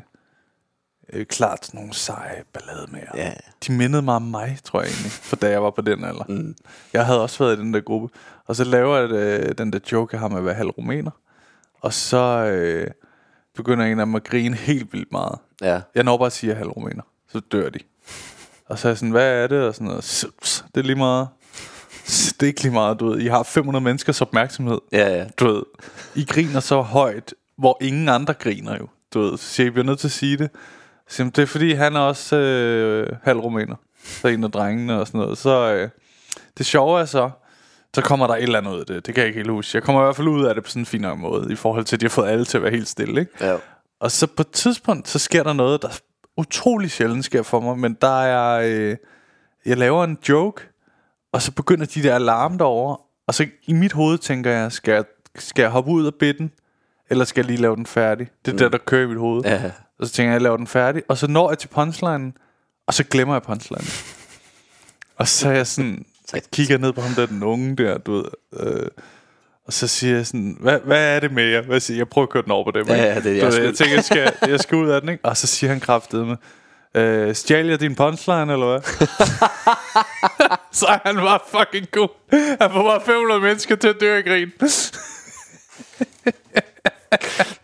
øh, klart sådan nogle seje ballade med. Ja. De mindede mig om mig, tror jeg egentlig, for da jeg var på den alder. Mm. Jeg havde også været i den der gruppe. Og så laver jeg øh, den der joke, jeg har med at være halv rumæner. Og så øh, begynder en af dem at grine helt vildt meget. ja. Jeg når bare at sige, at jeg er halv rumæner. Så dør de. Og så er jeg sådan, hvad er det? Og sådan noget. "S- s- Det er lige meget. Det er ikke lige meget, du ved. I har 500 menneskers opmærksomhed. Ja, ja. Du ved. I griner så højt, hvor ingen andre griner jo. Du ved. Så jeg bliver nødt til at sige det. Så jamen, det er fordi, han er også øh, halv rumæner. Så en af drengene og sådan noget. Så øh, det sjove er så, så kommer der et eller andet ud af det. Det kan jeg ikke helt huske. Jeg kommer i hvert fald ud af det på sådan en fin måde, i forhold til, at de har fået alle til at være helt stille, ikke? ja. Og så på et tidspunkt, så sker der noget, der utrolig sjældent sker for mig, men der er, øh, jeg laver en joke, og så begynder de der alarm derovre, og så i mit hoved tænker jeg, skal jeg, skal jeg hoppe ud af bitten, eller skal jeg lige lave den færdig? Det er mm. det, der kører i mit hoved. Ja. Og så tænker jeg, jeg laver den færdig, og så når jeg til punchlinen, og så glemmer jeg punchlinen. og så er jeg sådan, så kigger ned på ham der, den unge der, du ved, øh, og så siger jeg sådan, hvad, hvad er det med jer? Hvad siger jeg? jeg prøver at køre den over på dem. Ja, ja, det er ved, jeg skyld. tænker, jeg skal, jeg skal ud af den, ikke? Og så siger han kraftet med, øh, stjal jeg din punchline, eller hvad? så han bare fucking god. Han får bare 500 mennesker til at dø af grin.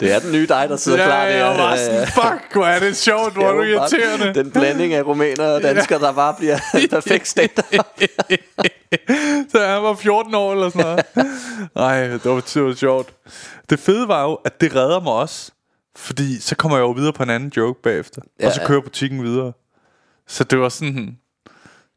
Det er den nye dig, der sidder ja, klar der. jeg var sådan, fuck, hvor er det sjovt, hvor er du Ja, irriterende. Den blanding af rumæner og danskere, der bare bliver perfekt stand så han var 14 år eller sådan noget. Nej, det var, det var sjovt. Det fede var jo, at det redder mig også. Fordi så kommer jeg jo videre på en anden joke bagefter. Ja, Ja, og så ja. kører butikken videre. Så det var sådan...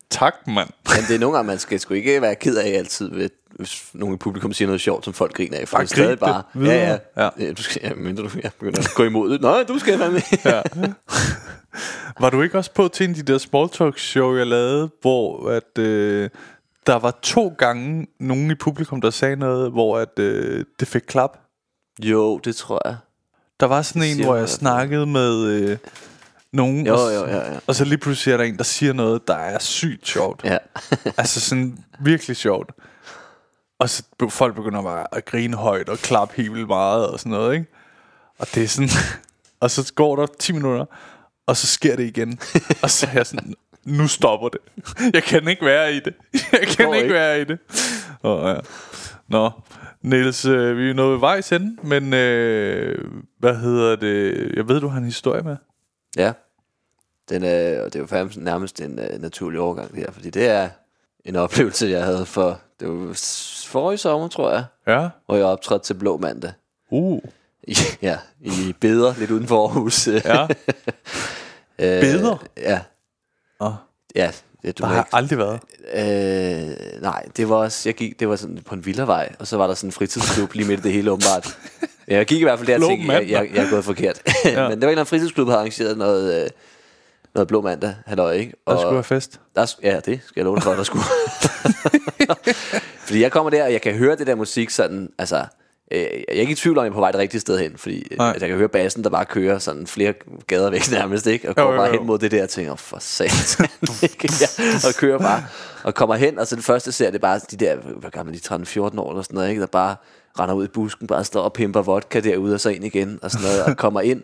Tak, mand. Men det er nogle gange, man skal sgu ikke være ked af altid, ved, hvis nogen i publikum siger noget sjovt, som folk griner af. For Bare det er stadig det bare... videre. Ja, ja. Ja. ja. Du skal, ja, mindre du ja, begynder at gå imod det. Nå, du skal være med. Ja. Var du ikke også på til en af de der small talk show, jeg lavede, hvor at, øh, der var to gange nogen i publikum, der sagde noget, hvor at, øh, det fik klap? jo, det tror jeg. Der var sådan en, hvor jeg snakkede med øh, nogen, Jo, og, jo, ja, ja. og så lige pludselig er der en, der siger noget, der er sygt sjovt. Ja. altså sådan virkelig sjovt. Og så folk begynder bare at grine højt og klappe helt vildt meget og sådan noget, ikke? Og det er sådan... og så går der 10 minutter, og så sker det igen. og så er jeg sådan, nu stopper det. Jeg kan ikke være i det. Jeg kan ikke, ikke. være i det. Oh, ja. Nå, Niels, øh, vi er nået ved vejs ende, men øh, hvad hedder det? Jeg ved, du har en historie med. Ja. Den er, og det er jo fandme nærmest en uh, naturlig overgang her, fordi det er en oplevelse, jeg havde for, det var forrige sommer, tror jeg, Ja. hvor jeg optrådte til Blå Mandag. Uh. I, ja, i Beder, lidt uden for Aarhus. Ja. Øh, Beder? Ja. Oh, Ja, det, du der har ikke aldrig været. Øh, nej, det var også, jeg gik, det var sådan på en villavej, og så var der sådan en fritidsklub lige midt i det hele åbenbart. Jeg gik i hvert fald der og tænkte, jeg, jeg, jeg er gået forkert. Ja. Men det var en eller anden fritidsklub, der havde arrangeret noget, øh, noget blå mandag, halløj, ikke? Der skulle være fest. Der, ja, det skal jeg love dig for, der skulle. Fordi jeg kommer der, og jeg kan høre det der musik sådan, altså, Øh, jeg er ikke i tvivl om, at jeg er på vej det rigtige sted hen, fordi Nej. altså, jeg kan høre bassen, der bare kører sådan flere gader væk nærmest, ikke? Og Jo, går jo, bare jo. hen mod det der, og tænker, for satan? Ja, og kører bare, og kommer hen, og så det første ser det bare de der, hvor gamle de er, 13-14 år eller sådan noget, ikke? Der bare render ud i busken, bare står og pimper vodka derude, og så ind igen, og sådan noget, og kommer ind,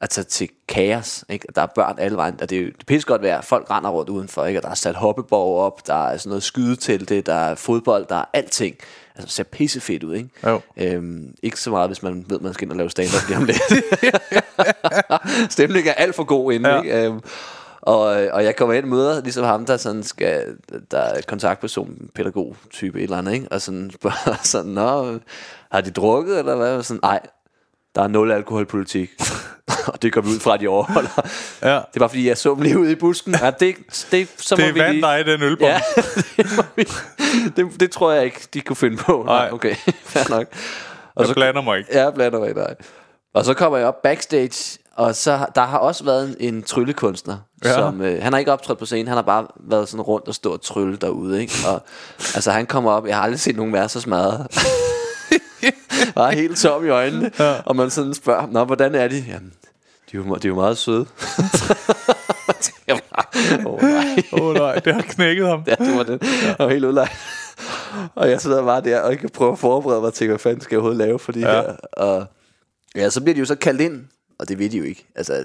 altså til kaos, ikke? Der er børn alle vejen, og det er jo det pisse godt vejr, folk render rundt udenfor, ikke? Og der er sat hoppeborg op, der er sådan noget skydetelte, der er fodbold, der er alting. Altså, ser pisse fedt ud, ikke? Jo. Øhm, ikke så meget, hvis man ved, man skal ind og lave stand-up lige om lidt. Stemningen er alt for god inde, Ja. ja. ikke? Øhm, og, og jeg kommer ind og møder ligesom ham, der sådan skal, der er kontaktperson, pædagog type et eller andet, ikke? Og sådan spørger sådan, Nå, har de drukket, eller hvad? Og sådan, nej, der er nul alkoholpolitik. og det går vi ud fra, at de overholder. Ja. Det er bare fordi, jeg så dem lige ude i busken. Ja, det, det, så må Det er vi lige... i den ølbom. Ja, det, vi, det, det tror jeg ikke, de kunne finde på. Nej, Nej. okay, fair nok. Og Jeg blander mig ikke. Ja, jeg blander mig ikke, nej. Og så kommer jeg op backstage, og så der har også været en, en tryllekunstner, Ja. som, øh, han har ikke optrådt på scenen, han har bare været sådan rundt og stå og trylle derude, ikke? Og altså han kommer op, jeg har aldrig set nogen være så smadret. bare helt tom i øjnene, ja. og man sådan spørger Nå, hvordan er de? Jamen, de er jo, de er jo meget søde. bare, oh, nej. Åh oh, nej, det har knækket ham. Ja, det var den. Jeg var helt udlejt. og jeg sidder bare der og ikke kan prøve at forberede mig til, hvad fanden skal jeg overhovedet lave for de Ja. ja. her. Og ja, så bliver de jo så kaldt ind, og det ved de jo ikke. Altså,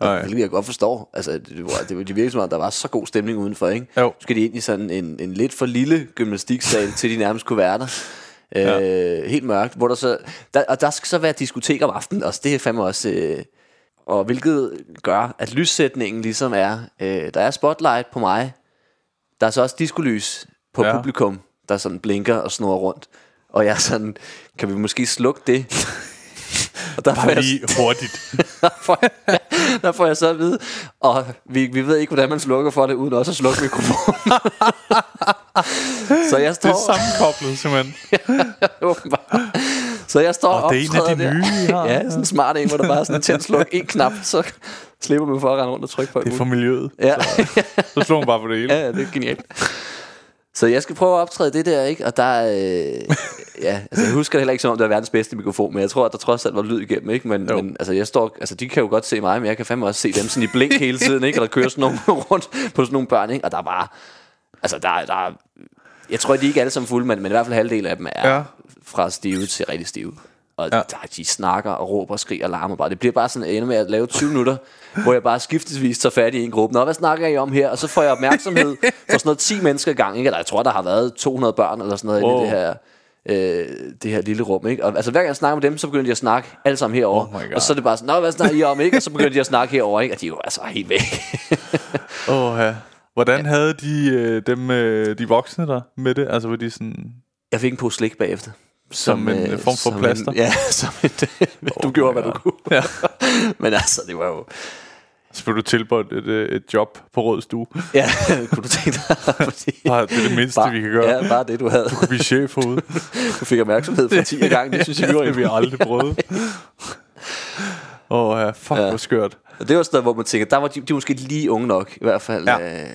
Nej. hvilket jeg godt forstår. Altså, det, var, det, det virkede som om, der var så god stemning udenfor, ikke? Jo. Så skal de ind i sådan en, en lidt for lille gymnastiksal, til de nærmest kunne være der. Øh, helt mørkt, hvor der så der, og der skal så være diskotek om aftenen også, det er fandme også øh, og hvilket gør at lyssætningen ligesom er øh, der er spotlight på mig der er så også diskolys på Ja. ja. publikum der sådan blinker og snurrer rundt og jeg er sådan kan vi måske slukke det og der får, Bare jeg, lige hurtigt. der, får jeg, der får jeg så at vide og vi, vi ved ikke hvordan man slukker for det uden også at slukke mikrofonen så jeg Det står er sammenkoblet, simpelthen. åbenbart. Så jeg står Og og det er en af de optræder nye, der. Ja, sådan en smart en, hvor der bare er sådan en tænd sluk, en knap, så slipper man for at rende rundt og trykke på Det er for miljøet. Ja. Så slår man bare på det hele. ja, det er genialt. Så jeg skal prøve at optræde det der, ikke? Og der er, øh, ja, altså jeg husker det heller ikke som om, det var verdens bedste mikrofon, men jeg tror, at der trods alt var lyd igennem, ikke? Men, Jo. men altså, jeg står, altså, de kan jo godt se mig, men jeg kan fandme også se dem sådan i blink hele tiden, ikke? Og der kører sådan nogle rundt på sådan nogle børn, ikke? Og der er bare, altså, der, er- der er, jeg tror, de er ikke alle sammen fulde, men, men i hvert fald halvdelen af dem er Ja. fra stive til rigtig stive. Og Ja. der, de snakker og råber og skriger og larmer bare. Det bliver bare sådan, ender med at lave 20 minutter, hvor jeg bare skiftesvis tager fat i en gruppe. Nå, hvad snakker I om her? Og så får jeg opmærksomhed for sådan noget 10 mennesker gang. Ikke? Eller jeg tror, der har været 200 børn eller sådan noget Wow. i det her, øh, det her lille rum. Ikke? Og, altså hver gang jeg snakker med dem, så begynder de at snakke alle sammen herover. Oh og så er det bare sådan, Nå, hvad snakker I om? Ikke? Og så begynder de at snakke herover, ikke? Og de er jo altså helt væk. Åh, ja. Hvordan havde de øh, dem, øh, de voksne der med det? Altså, var de sådan... jeg fik en pose slik bagefter. Som en, øh, form for som plaster? En, ja, som en, du my gjorde, hvad du kunne. Ja. Men altså, det var jo... Så blev du tilbudt et, øh, et job på Rød Stue. Ja, kunne du tænke dig? Fordi, Bare, det er det mindste, bare, vi kan gøre. Ja, bare det, du havde. Du kan blive chef herude. Du fik opmærksomhed for 10 gange. Det synes jeg, vi var det vi aldrig prøvet. Åh, ja, fuck, Ja. hvor skørt. Og det var sådan noget, hvor man tænker, der var de, de var måske lige unge nok, i hvert fald. Ja. Øh,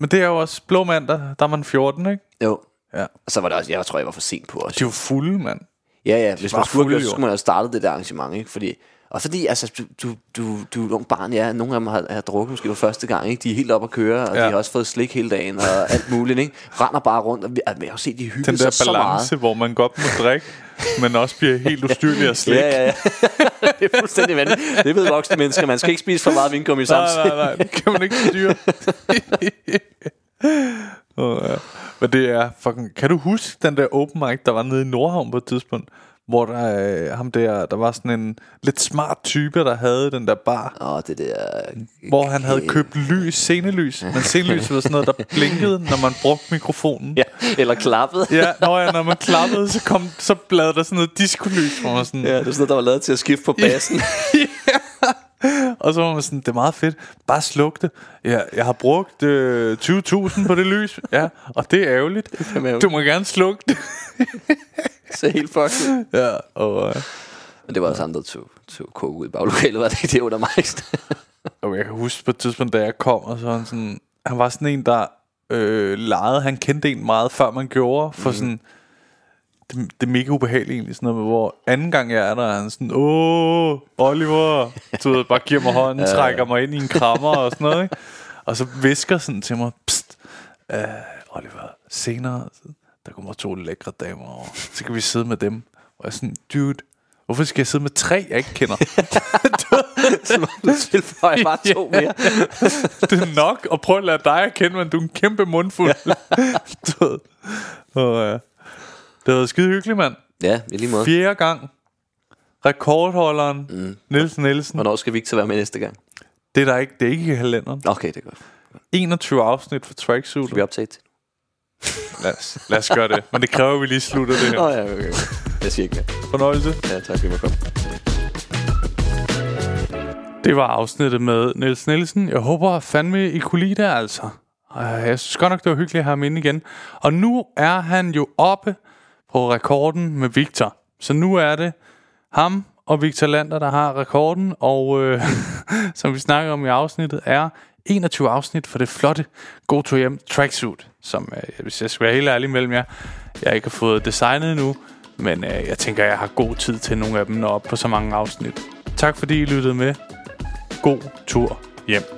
Men det er jo også blå mandag, der er man 14, ikke? jo. Ja. Og så var det også, jeg tror, jeg var for sent på De også. er jo fulde, mand. Ja, ja, hvis var man skulle, fulde, jo. skulle man have startet det der arrangement, ikke? Fordi, og fordi, altså, du, du, du, er ung barn, ja, nogle af dem har, har drukket måske for første gang, ikke? De er helt op at køre, og Ja. de har også fået slik hele dagen, og alt muligt, ikke? Render bare rundt, og vi, altså, jeg har set, de hygger Den sig der så balance, meget. hvor man godt må drikke, men også bliver helt ustyrlig af slik. Ja, ja, ja. det er fuldstændig vanvittigt. Det ved voksne mennesker. Man skal ikke spise for meget vingummi Nej, samtidig. nej, nej, det kan man ikke styre. oh, ja. Men det er fucking... Kan du huske den der open mic, der var nede i Nordhavn på et tidspunkt? Hvor der, øh, ham der, der var sådan en lidt smart type, der havde den der bar. Åh, det der... Hvor han havde købt lys, scenelys. Men scenelys var sådan noget, der blinkede, når man brugte mikrofonen. Ja, eller klappet. Ja, når, ja, når man klappede, så, kom, så bladede der sådan noget diskolys, hvor man sådan... Ja, det er sådan noget, der var lavet til at skifte på bassen. Og så var man sådan, det er meget fedt. Bare sluk det. Ja, jeg har brugt øh, 20.000 på det lys. Ja, og det er ærgerligt. fandme ærgerligt. Du må gerne slukke det. så helt fucked. Ja, og, øh, Men det var også andre to, to koge ud i baglokalet, var det ikke det under mig? og jeg kan huske på et tidspunkt, da jeg kom, og så var han sådan... Han var sådan en, der øh, legede. Han kendte en meget, før man gjorde. For sådan... det, det er mega ubehageligt egentlig, sådan noget, hvor anden gang jeg er der, er han sådan, åh, Oliver, du ved, bare giver mig hånden, ja, trækker mig ind i en krammer og sådan noget, ikke? Og så visker sådan til mig, pst, uh, Oliver, senere, der kommer to lækre damer over, så kan vi sidde med dem. Og jeg er sådan, dude, hvorfor skal jeg sidde med tre, jeg ikke kender? Så du tilføjer bare to mere. det er nok at prøve at lære dig at kende, men du er en kæmpe mundfuld. du. Og, uh, det har været skide hyggeligt, mand. Ja, i lige måde. Fjerde gang. Rekordholderen mm. Niels Nielsen. Hvornår skal Victor være med næste gang? Det er der ikke, det er ikke i kalenderen. Okay, det er godt. 21 afsnit for Tracksuit. Skal vi optage til? Lad os, lad os gøre det. Men det kræver, at vi lige slutter det her. Nå ja, okay. Jeg siger ikke mere. Fornøjelse. Ja, tak fordi du kom. Det var afsnittet med Niels Nielsen. Jeg håber fandme, I kunne lide det, altså. Jeg synes godt nok, det var hyggeligt at have ham inde igen. Og nu er han jo oppe på rekorden med Victor. Så nu er det ham og Victor Lander, der har rekorden. Og øh, som vi snakker om i afsnittet, er 21 afsnit for det flotte Go To Hjem tracksuit. Som, øh, hvis jeg skal være helt ærlig mellem jer, jeg ikke har fået designet endnu. Men øh, jeg tænker, jeg har god tid til nogle af dem når op på så mange afsnit. Tak fordi I lyttede med. God tur hjem.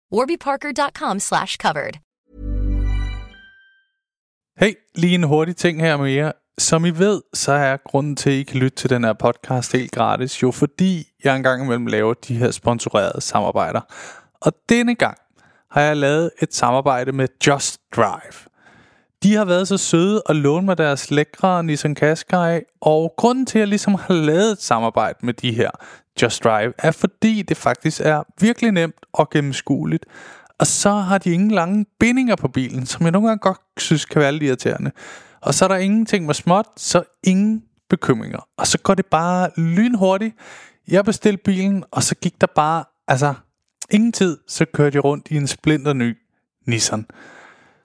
warbyparker.com slash covered. Hey, lige en hurtig ting her med jer. Som I ved, så er grunden til, at I kan lytte til den her podcast helt gratis, jo fordi jeg engang imellem laver de her sponsorerede samarbejder. Og denne gang har jeg lavet et samarbejde med Just Drive. De har været så søde at låne mig deres lækre Nissan Qashqai, og grunden til, at jeg ligesom har lavet et samarbejde med de her Just Drive, er fordi det faktisk er virkelig nemt og gennemskueligt. Og så har de ingen lange bindinger på bilen, som jeg nogle gange godt synes kan være lidt irriterende. Og så er der ingenting med småt, så ingen bekymringer. Og så går det bare lynhurtigt. Jeg bestilte bilen, og så gik der bare, altså ingen tid, så kørte jeg rundt i en splinter ny Nissan.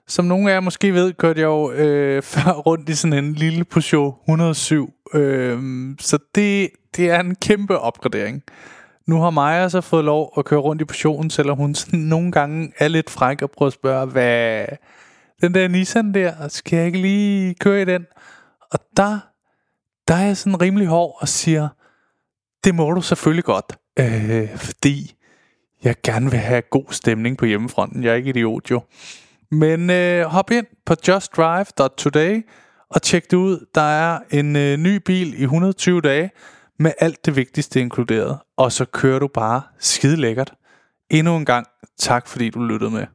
Som nogle af jer måske ved, kørte jeg jo øh, før rundt i sådan en lille Peugeot 107. Øh, så det, det er en kæmpe opgradering. Nu har Maja så fået lov at køre rundt i portionen, selvom hun sådan nogle gange er lidt fræk og prøver at spørge, hvad den der Nissan der, skal jeg ikke lige køre i den? Og der, der er jeg sådan rimelig hård og siger, det må du selvfølgelig godt, øh, fordi jeg gerne vil have god stemning på hjemmefronten. Jeg er ikke idiot jo. Men øh, hop ind på justdrive.today og tjek det ud. Der er en øh, ny bil i 120 dage med alt det vigtigste inkluderet. Og så kører du bare skide lækkert. Endnu en gang tak fordi du lyttede med.